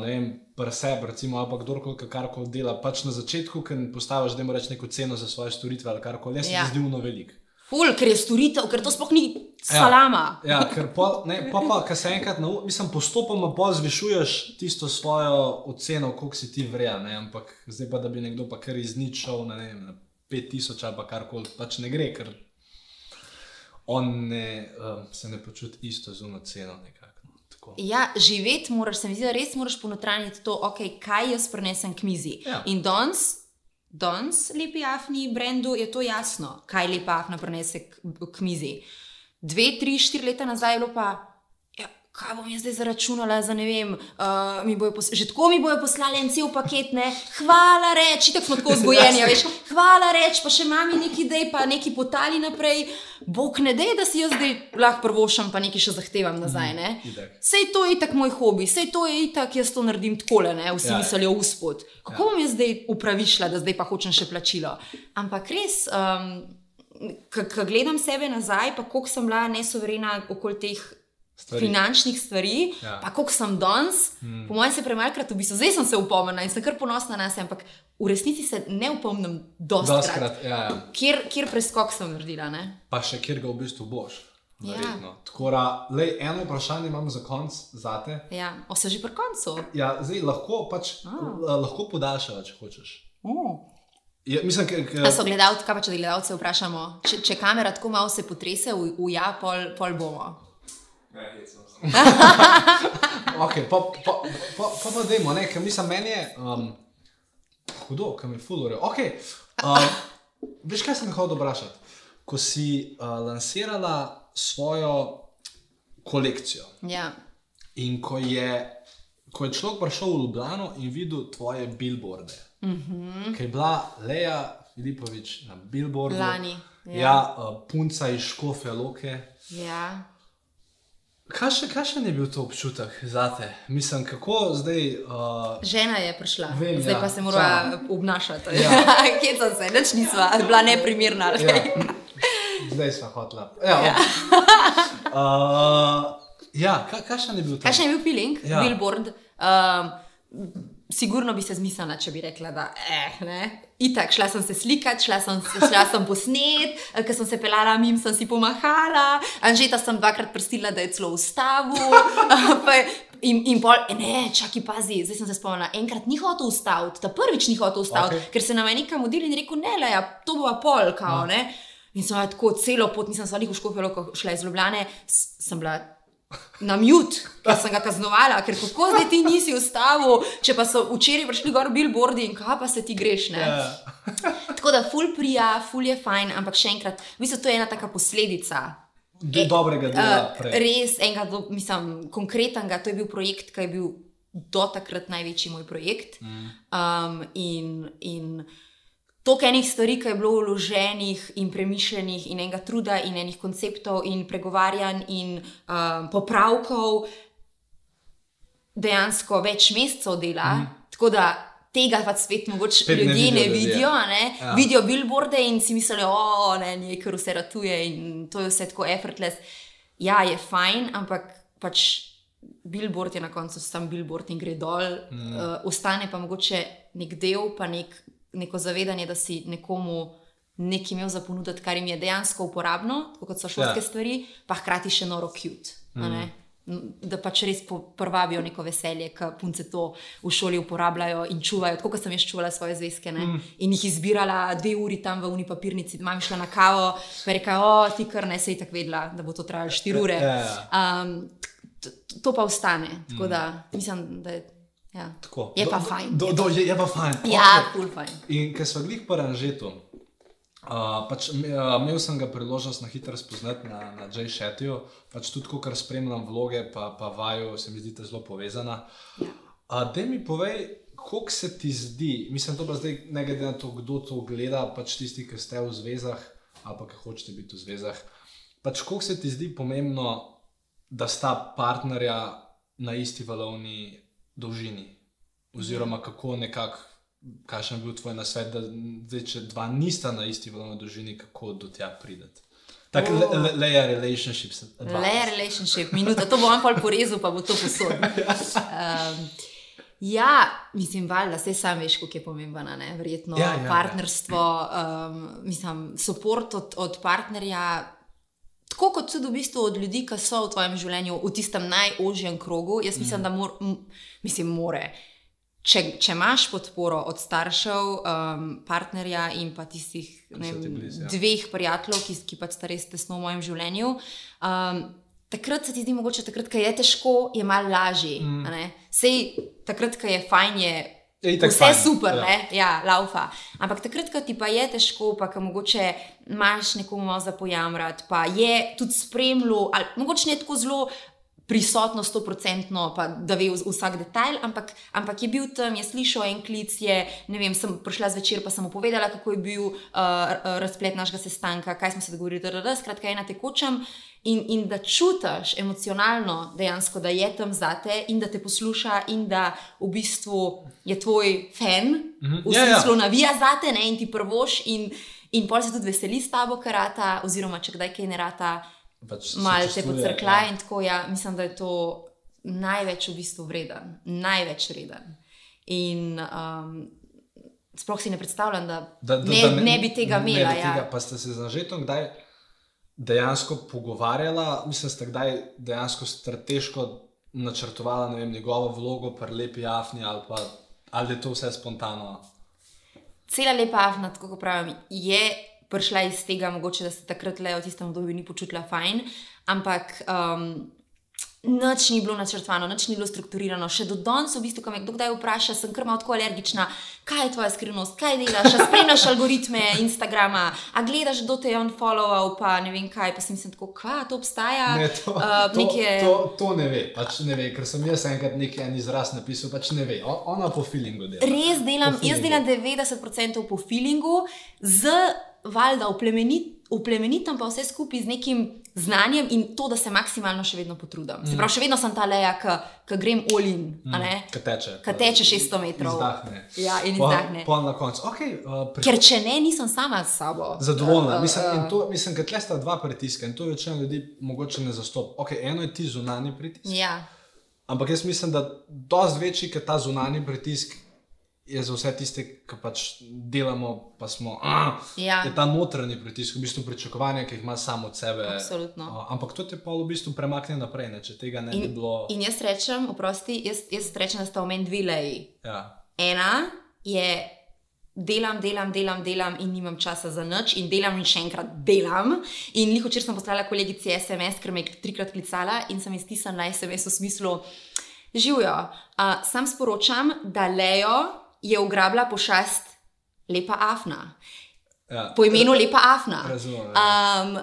ne vem, preseb, recimo, ali pa kdorkoli karkoli dela. Pač na začetku, ker postaviš, da moraš neko ceno za svoje storitve ali karkoli, jaz se Ja. ti zdi uno velik. Ful, ker je storitev, ker to sploh ni salama. Ja, ker pol, ne, pa, pa, ko se enkrat naučiš, mislim, postopoma pa zvišuješ tisto svojo oceno, koliko si ti vreden, ampak zdaj pa, da bi nekdo pa kar iz nič šel na, vem, na 5000 ali pa karkoli, pač ne gre, ker on ne, um, se ne počuti isto z uno ceno nekako. No, tako. Ja, živeti moraš, se mi zdi, da res moraš ponotraniti to, okay, kaj jaz prenesem k mizi. Ja. In danes, danes, lepi afni brendu, je to jasno, kaj lepa afna prenese k, k mizi. Dve, tri, štiri leta nazaj je bilo pa. Kaj bom jaz zdaj zaračunala za ne vem, uh, mi že tako mi bojo poslali en cel paket, ne, hvala reči, tako smo tako vzgojeni, veš, hvala reči, pa še mami neki dej, pa neki potali naprej, bog ne dej, da si jaz zdaj lahko prvošam, pa nekaj še zahtevam nazaj, ne. Itak. Sej to je itak moj hobi, sej to je itak, jaz to naredim takole, ne? vsi Ja, mislijo uspod. Kako Ja. ja. bom jaz zdaj upravišla, da zdaj pa hočem še plačilo? Ampak res, um, ko gledam sebe nazaj, pa koliko sem bila nesoverena okoli teh Stvari. finančnih stvari, Ja. ja. pa koliko sem danes, hmm. po mojem se premalkrat v bistvu, zdaj sem se upomnila in sem kar ponosna na sebe, ampak v resnici se ne upomnim dosti. Doskrat, ja, ja. Kjer, kjer preskok sem naredila? Ne? Pa še kjer ga v bistvu boš. Ja. Verjetno. Tako da, lej, eno vprašanje imam za konec, zate. Ja, o se že pri koncu. Ja, zdaj lahko, pač, oh. lahko podaljšava, če hočeš. Oh. Ja, mislim, k, k, so gledalci, kaj pa če gledalce vprašamo, če, če kamera tako malo se potrese, v, v ja, pol, pol bomo. Ne, hecno sem. okay, pa, pa, pa, pa, pa dajmo, ne, ker mislim, meni je um, hudo, kam je fulore. Okay, um, veš, kaj sem te hotel vprašati? Ko si uh, lansirala svojo kolekcijo Ja. in ko je, ko je človek prišel v Ljubljano in videl tvoje billboarde, mm -hmm. ki je bila Leja Filipovič na billboardu. Lani, ja. Ja, ja uh, punca iz Škofja Loke. ja. Kakšen kakšen je bil to občutek za te? Mislim, kako zdaj. Uh, Žena je prišla, Vem, zdaj ja. pa se mora obnašati. Ja. Kje sem se, nič nisva, bila neprimerna. ja, zdaj smo hotla. Ja, ja. Uh, ja ka, kakšen je bil to? Kakšen je bil feeling, Ja. ja. billboard? Um, sigurno bi se zmislila, če bi rekla, da eh, ne. Itak, šla sem se slikati, šla sem, šla sem posnet, ker sem se pelala mim, sem si pomahala, Anžeta sem dvakrat prstila, da je celo ustavil. je- In, in pol, e, ne, čakaj, pazi, zdaj sem se spomnila. Enkrat ni hotel ustaviti, ta prvič ni hotel ustaviti, okay. ker se nam je nekam modil in rekel, ne, le, to bo pol, kao, No. ne. In sem tako celo pot, nisem se v Škofijo, ko šla iz Ljubljane, sem bila na mute, ker sem ga kaznovala, ker kako zdaj ti nisi ustavil, če pa so včeraj prišli gor billboardi in kaj pa se ti greš. Ne? Ja. Tako da ful prija, ful je fajn, ampak še enkrat, bistvu to je ena taka posledica. Do dobrega dela. Uh, prej. res, enega, do, mislim, konkretnega, to je bil projekt, ki je bil do takrat največji moj projekt. Mm. Um, in, in toliko enih stvari, ki je bilo vloženih in premišljenih, in enega truda, in enih konceptov, in pregovarjanj, in um, popravkov, dejansko več mesecev dela. Mm. Tako da tega pa spet mogoče Spet ne ljudje ne vidijo ljudje. vidijo. Ne? Ja. Vidijo billboarde in si mislijo, da ne, ne, ker vse ratuje in to je vse tako effortless. Ja, je fajn, ampak pač. Billboard je na koncu sam billboard in gre dol, mm. uh, ostane pa mogoče nek del, pa nek, neko zavedanje, da si nekomu nekaj imel za ponuditi, kar jim je dejansko uporabno, kot so šolske Ja. stvari, pa hkrati še noro cute. Mm. Da pač res po- prvabijo neko veselje, ki punce to v šoli uporabljajo in čuvajo, tako kot sem jaz čuvala svoje zvezke. Mm. In jih izbirala dve uri tam v uni papirnici, doma šla na kavo, pa je rekla, o, ti kar ne, sej tako vedela, da bo to trajalo štiri ure. Um, to pa ostane. Tako da mislim, da je. Ja. Tako. Je pa Do- fajn. Do, do, je, je pa fajn. Ja, Okej. ful fajn. In ker smo glih po Ranžetu, uh, pač, imel sem ga priložnost na hitro spoznati na, na J. Shettyju, pač tudi ko kar spremljam vloge, pa, pa vaju, se mi zdi zelo povezana. Ja. Uh, da mi povej, koliko se ti zdi, mislim, to pa zdaj, ne glede na to, kdo to gleda, pač tisti, ki ste v zvezah ali pa ki hočete biti v zvezah. Pač koliko se ti zdi pomembno, da sta partnerja na isti valovni dolžini? Oziroma, kako nekako, kakšen je bil tvoj nasvet, da zdaj, če dva nista na isti valovni dolžini, kako do tja prideti? Tako O. le, le, layer relationships. advice. Le relationship, minuta, to bo on pol porezal, pa bo to posodil. Um, ja, mislim, valjda, vse sam veš, kako je pomembno, ne? verjetno Ja, ja, ja, ja, ja. partnerstvo, um, mislim, podpor od, od partnerja. Tako kot tudi v bistvu od ljudi, ki so v tvojem življenju, v tistem najožjem krogu, jaz mislim, mm. da mor, mislim, more. Če, če imaš podporo od staršev, um, partnerja in pa tistih ne, vem, blizu, ja. dveh prijateljev, ki, ki pač sta res tesno v mojem življenju, um, takrat se ti zdi mogoče, takrat, ko je težko, je malo lažje. Mm. Sej takrat, ko je fajn, je. Itak Vse fajn, super, ja. ne, ja, laufa. Ampak takrat, ko ti pa je težko, pa ko mogoče imaš nekomu malo za pojamrati, pa je tudi spremljal, ali mogoče ne tako zelo prisotno, sto procentno, pa da ve vs- vsak detajl, ampak, ampak je bil tam, je slišal en klic, je, ne vem, sem prišla zvečer, pa sem mu povedala, kako je bil uh, razplet našega sestanka, kaj smo se dogovorili, da skratka je na tekočem. In, in da čutiš emocionalno, dejansko, da je tam zate in da te posluša, in da v bistvu je tvoj fan, mm -hmm. v Ja, ja. smislu navija zate ne, in ti prvoš, in, in pol se tudi veseli s tabo, karata, oziroma če kdaj kaj ne rata, Pač malo te pocrkla ja. in tako. Ja, mislim, da je to največ v bistvu vreden, največ vreden. In um, sploh si ne predstavljam, da, Da, da, ne, da ne bi tega ne imela. ja. tega, pa ste se z Anžetom kdaj dejansko pogovarjala, mislim, da ste kdaj dejansko strateško načrtovala vem, njegovo vlogo pri lepi Afni ali pa ali je to vse spontano. Cela lepa afna, tako kot pravim, je prišla iz tega, mogoče da se takrat le v tistem obdobju ni počutila fajn, ampak um, nič ni bilo načrtovano, nič ni bilo strukturirano. Še do danes, v bistvu, ko me kdo kdaj vpraša, sem kar malo tako alergična, kaj je tvoja skrivnost, kaj delaš, a spremljaš algoritme Instagrama, a gledaš, kdo te je on followal, pa ne vem kaj, pa sem si tako, kva, to obstaja. Ne, to, uh, to, neke- to, to ne ve, pač ne ve, ker sem jaz enkrat nekaj en izraz napisal, pač ne ve. O, ona po feelingu dela. Res delam, jaz delam 90% po feelingu, z valjda uplemenitam pa vse skupaj z nekim znanjem in to, da se maksimalno še vedno potrudim. Se pravi, še vedno sem ta leja, ki grem olin, ne? Kaj teče? Ka teče 600 metrov. Izdahne. Ja, in Pol- izdahne. Pol na koncu. Okay, uh, pri... Ker če ne, nisem sama s sabo. Zadovoljna. Uh, uh, Mislim, to, mislim, ker tle sta dva pritiska in to večina ljudi mogoče ne zastopa. Okay, eno je ti zunani pritisk, Ja, ampak jaz mislim, da dosti večji, ker ta zunani pritisk je za vse tiste, ki pač delamo, pa smo. Uh, Ja. Je ta notranji pritisk, v bistvu pričakovanja, ki jih ima samo od sebe. Absolutno. Uh, ampak to te pa v bistvu premakne naprej, ne? če tega ne bi in, bilo. in jaz rečem, oprosti, jaz, jaz rečem, da sta v meni dve leji. Ja. Ena je. Delam, delam, delam, delam in nimam časa za nič, in delam in še enkrat delam. In liho, če sem poslala kolegici SMS, ker me je trikrat klicala in sem jaz stisnila SMS v smislu: Živijo, uh, sam sporočam, da Lejo je ugrabila pošast Lepa Afna, Ja. po imenu Lepa Afna. Razumem. ja. Um,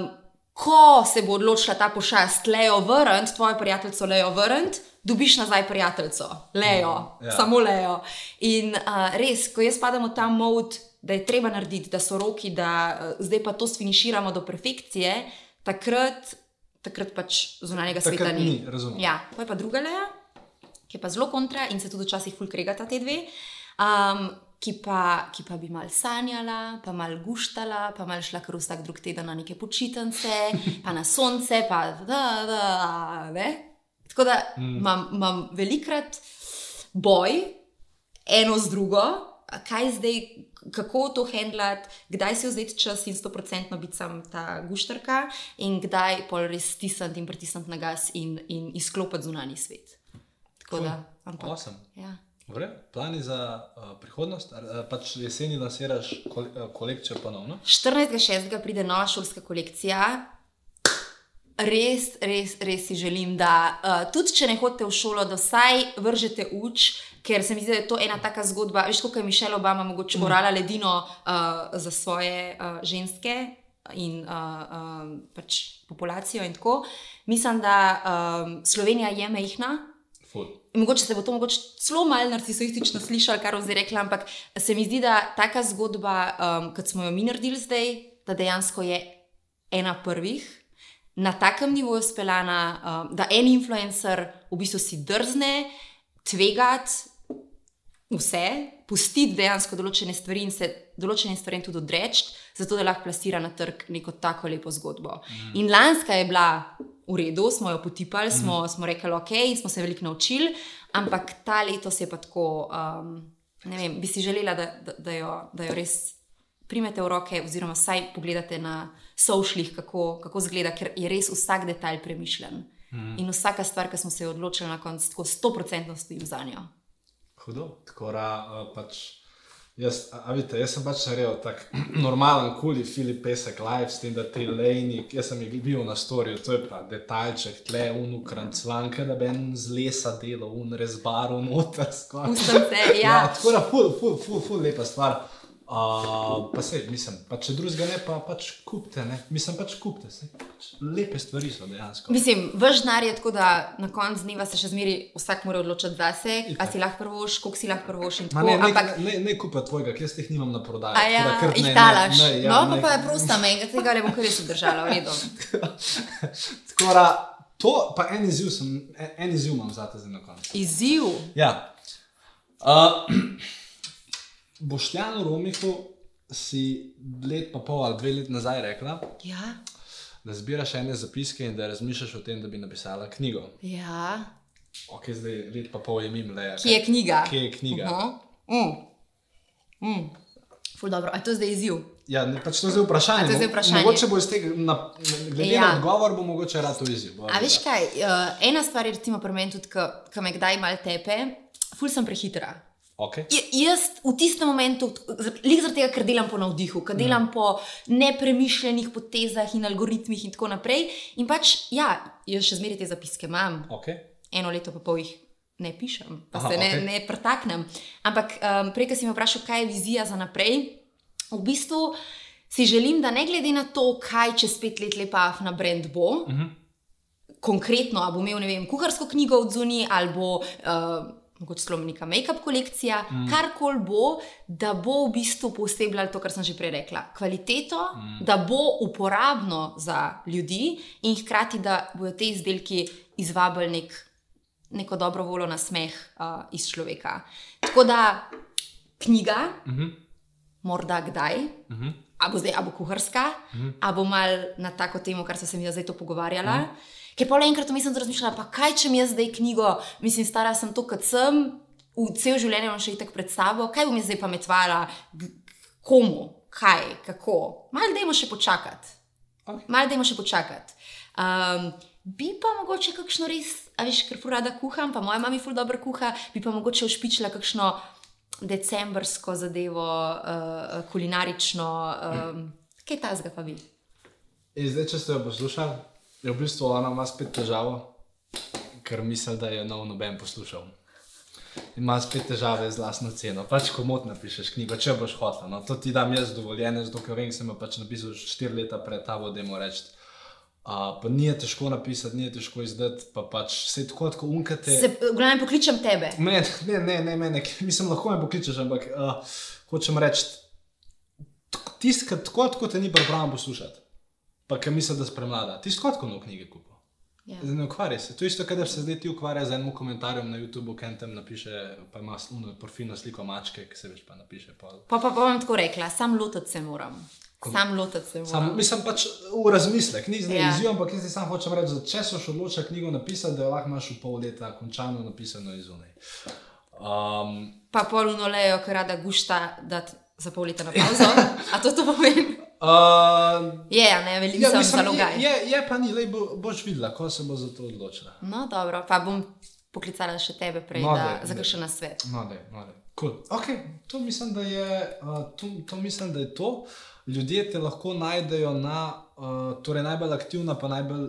um, ko se bo odločila ta pošast Lejo vrniti, tvojo prijateljico Lejo vrniti, dobiš nazaj prijateljico, Lejo, Ja. ja. samo Lejo. In uh, res, ko jaz padam v ta mod, da je treba narediti, da so roki, da uh, zdaj pa to sfiniširamo do perfekcije, takrat, takrat pač zunanjega sveta Takrat ni. ni, razumem. Ja, to je pa druga leja, ki je pa zelo kontra in se tudi včasih fulkregata te dve. Um, ki, pa, ki pa bi mal sanjala, pa mal guštala, pa mal šla kar vsak drug teden na neke počitnice, pa na sonce, pa da, da, ne. Tako da imam, imam velikrat boj, eno z drugo, kaj zdaj, kako to handlati, kdaj si vzeti čas in sto procentno biti sam ta guštarka, in kdaj pol res stisniti in pritisniti na gas in, in izklopiti zunanji svet. Tako da, ampak. Awesome. Ja. Vre, plani za uh, prihodnost, uh, pač jeseni lansiraš kol, uh, kolekcijo ponovno. 14.6. pride nova šolska kolekcija. Res, res, res si želim, da uh, tudi če ne hodite v šolo, da vsaj vržete uč, ker se mi zdi, da je to ena taka zgodba. Veš, kot je Mišel Obama mogoče orala ledino uh, za svoje uh, ženske in uh, um, pač populacijo in tako. Mislim, da um, Slovenija je mehna, Ful. Mogoče se bo to mogoče celo malo narcisistično slišalo, kar bom zdaj rekla, ampak se mi zdi, da taka zgodba, um, kot smo jo mi naredili zdaj, da dejansko je ena prvih, na takem nivoju speljana, um, da en influencer v bistvu si drzne tvegati vse, pustiti dejansko določene stvari in se določenim stvarem tudi odreči, zato da lahko plasira na trg neko tako lepo zgodbo. Mm. In lanska je bila v redu, smo jo potipali, smo, smo rekli, ok, smo se veliko naučili, ampak ta letos je pa tako, um, ne vem, bi si želela, da, da, da, jo, da jo res primete v roke, oziroma vsaj pogledate na sošlih, kako, kako zgleda, ker je res vsak detalj premišljen. Mm. In vsaka stvar, ki smo se odločili na koncu, tako 100% stojim za njo. Hudo. Tako da uh, pač. Jaz, a, a vidite, jaz sem pač naredil tako normalen, kuli Filip Pesek live, s tem, da te lejni, jaz sem jih bil na storju, to je pa detaljček, tle, unukrant slanke, da bi en z lesa delal, un rezbar, unutar skoraj. Ustnice, ja. ja, tako da, ful, ful, ful, ful, lepa stvar. Uh, pa se, mislim, pa če drugega ne, pa pač kupite, ne, mislim, pač kupite, se, pač lepe stvari so dejansko. Mislim, vaš denar je tako, da na koncu dneva se še zmeri vsak mora odločiti zase, a si lahko prvoš, koliko si lahko prvoš ne, ne, ampak, ne, ne kupa tvojega, jaz teh nimam na prodaji. a ja, da ne, jih ne, talaš. ne, ja, no, ne. pa pa je prosta menga, tega ne bom kar res obdržala, v redu. Tako da, to pa en izziv, sem, en- en izziv imam za te zdaj na koncu. Izziv. Ja. Uh, Boštjanu Romihu si let pa pol ali dve leti nazaj rekla, Ja, da zbiraš ene zapiske in da razmišljaš o tem, da bi napisala knjigo. ja. Ok, zdaj let pa pol je mim le. Kje je knjiga? Kje je knjiga? Uh -huh. mm. Mm. Ful dobro, a je to zdaj izziv? Ja, ne, pač to je zdaj vprašanje. A, to je zdaj vprašanje. Mogoče bo iz tega, na, glede ja. Ja. na odgovor, bo mogoče rad to izziv. Bova A veš kaj, uh, ena stvar je recimo pri meni tudi, ki me kdaj mal tepe, ful sem prehitra. Okay. Jaz v tistem momentu, lik zaradi tega, ker delam po navdihu, ker delam po nepremišljenih potezah in algoritmih in tako naprej. In pač, ja, jaz še zmeraj te zapiske imam, Okay. eno leto pa pol jih ne pišem, pa Aha, se ne, okej. ne pretaknem. Ampak um, prej, ko si me vprašal, kaj je vizija za naprej, v bistvu si želim, da ne glede na to, kaj čez pet let lepa afna brand bo, Mhm. konkretno, ali bo imel, vem, kuharsko knjigo od zunaj, ali bo. Uh, Mogoče celo neka make-up kolekcija, mm. karkoli bo, da bo v bistvu posebljalo to, kar sem že prej rekla, kvaliteto, mm. da bo uporabno za ljudi in hkrati, da bodo te izdelki izvabili nek, neko dobro voljo na smeh uh, iz človeka. Tako da knjiga, Mm -hmm. morda kdaj, Mm -hmm. a bo zdaj, a bo kuharska, Mhm. a bo mal na tako temo, kar so se mi zdaj to pogovarjala. Mm. Ker pa le enkrat vmes sem razmišljala, pa kaj če mi jaz zdaj knjigo, mislim, stara sem to, kot sem, v cel življenje imam še itak pred sabo, kaj bom jaz zdaj pametvala, komu, kaj, kako. Mal dajmo še počakati. Okay. Mal dajmo še počakati. Um, bi pa mogoče kakšno res, a veš, ker ful rada kuham, pa moja mama ful dobro kuha, bi pa mogoče ušpičila kakšno decembrsko zadevo, uh, kulinarično, um, kaj tasga pa bi. In zdaj, če ste jo poslušali, je v bistvu ona ima spet težavo, ker misli, da je nov noben poslušal. In ima spet težave z vlastno ceno. Pač, ko mot napišeš knjigo, če boš hotel. No, to ti dam jaz dovoljene, zato ker vem, sem jo pač napisal štiri leta pred tabo, da mu reči. Uh, pa ni je težko napisati, ni je težko izdati, pa pač se tako kot unkate. Se, v glavnem pokličem tebe. Ne, ne, ne, ne, ne, ne. mislim, lahko me pokličeš, ampak uh, hočem reči, tisti, ki tako kot te ni pripravljen poslušati, pa ki misli, da si premlada, ti si tako kot nov knjige kupil. Ja. Ne ukvarjaj se. To je isto, kadar se zdaj ti ukvarja z enim komentarjem na YouTubu, ki tam napiše, pa ima sluno profilno sliko mačke, ki se več pa napiše. Pa. Pa, pa, pa bom tako rekla, sam lotiti se moram. Sam lotiti se moram. Sam, mislim pač v razmislek, ni zdaj Ja. izziv, ampak jaz ti sam hočem reči, da če so še odločili knjigo napisati, da jo lahko imaš v pol leta končano napisano izunaj. Um, Pa poluno lejo, ker rada gušta, da za pol leta na pauzo. A to to pomeni? uh, Je, ne, veliko ja, sem zalogaj. je, je, je pa ni, lej, bo, boš videla, ko se bo za to odločila. No, dobro, pa bom poklicala še tebe prej, No, da, za daj. kakšen nasvet. No, je, no, je. Cool. Okay, to, mislim, da je, uh, to, to mislim, da je to. Ljudje te lahko najdejo na, uh, torej najbolj aktivna, pa najbolj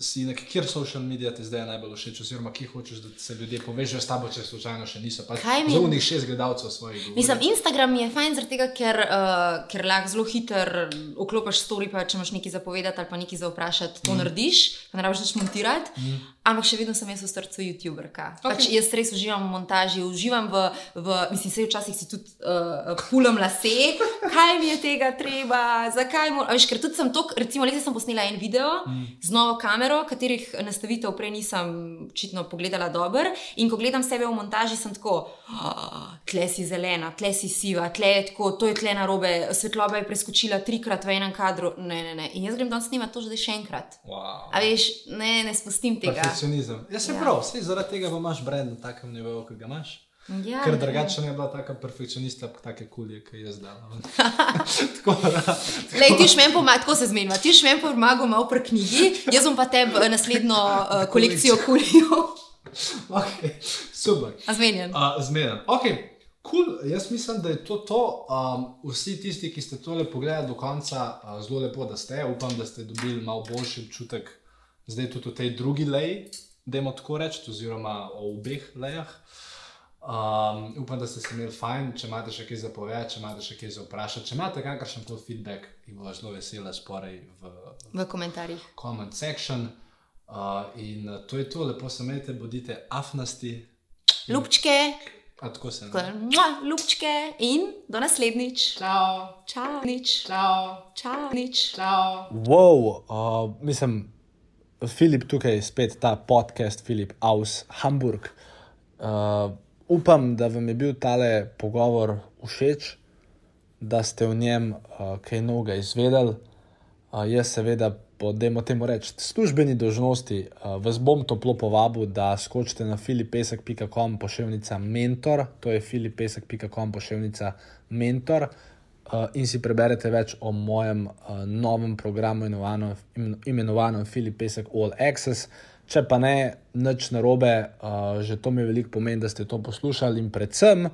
si na kjer social medije ti zdaj najbolj všeč, oziroma kje hočeš, da se ljudje povežejo s tabo, če slučajno še niso. Pač mi- Zaunih šest gledalcev svojih. govori. Mislim, Instagram je fajn, zaradi tega, ker, uh, ker lahko zelo hitro vklopiš story, pa če imaš nekaj za povedati ali pa nekaj za vprašati, to mm. narediš, pa ne rabiš nič montirati. Mm. Ampak še vedno sem jaz v srcu YouTuberka. Okay. Pač jaz res uživam v montaži, uživam v, v mislim, se včasih si tudi uh, pulam lase, kaj mi je tega treba, zakaj moram. Veš, ker tudi sem to, recimo, letos sem posnela en video mm. z novo kamero, katerih nastavitev prej nisem očitno pogledala dobro. In ko gledam sebe v montaži, sem tako, oh, tle si zelena, tle si siva, tle je tako, to je tle na robe, svetloba je preskočila trikrat v enem kadru. Ne, ne, ne. In jaz grem danes snimati to že še enkrat. Wow. A veš, ne, ne spustim tega. Perfekcionizem. Ja, se Ja. prav, sej zaradi tega pa imaš brand na takem nivoju, ki ga imaš. Ja, Ker drugače ne bi bila taka perfekcionista, pa take kulje, ki je zdaj. Tako da. Lej, ti šmen pomaga, tako se zmenjava. Ti šmen pomaga malo pri knjigi, jaz bom pa tebi eh, naslednjo uh, kolekcijo kulijo. Okay, super. A zmenjen. Uh, Zmeden. Ok, cool. Jaz mislim, da je to to. Um, vsi tisti, ki ste tole pogledali do konca, uh, zelo lepo, da ste. Upam, da ste dobili malo boljši občutek, zdaj tudi v tej drugi leji, da imamo tako reči, oziroma o obeh lejah. Um, upam, da ste se imeli fajn, če imate še kaj za povedati, če imate še kaj za vprašati, če imate kakršen koli feedback, jih bo zelo vesela sporej v V komentarjih. comment section. Uh, in uh, to je to, lepo se imejte, bodite afnasti. Lupčke, A tako se mua, lupčke in do naslednjič. Čau, Čau, nič. čau, Čau, nič. čau. Wow, uh, mislim, Filip tukaj spet ta podcast, Filip Aus, Hamburg. Uh, upam, da vam je bil tale pogovor všeč, da ste v njem uh, kaj novega izvedeli. Uh, jaz, seveda, po demo temu reči, službeni dožnosti, uh, vas bom toplo povabil, da skočite na filipesek.com pošiljka mentor, to je filipesek.com pošiljka mentor. uh, in si preberete več o mojem uh, novem programu, imenovanem Filip Pesek All Access. Če pa ne, nič narobe, uh, že to mi veliko pomeni, da ste to poslušali in predvsem,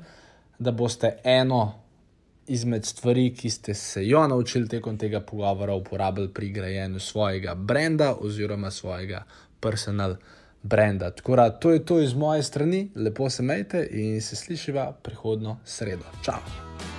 da boste eno izmed stvari, ki ste se jo naučili tekom tega pogovora, uporabili pri grajenju svojega brenda oziroma svojega personal brenda. Tako da to je to iz moje strani, lepo se majte in se slišiva prihodno sredo. Čau!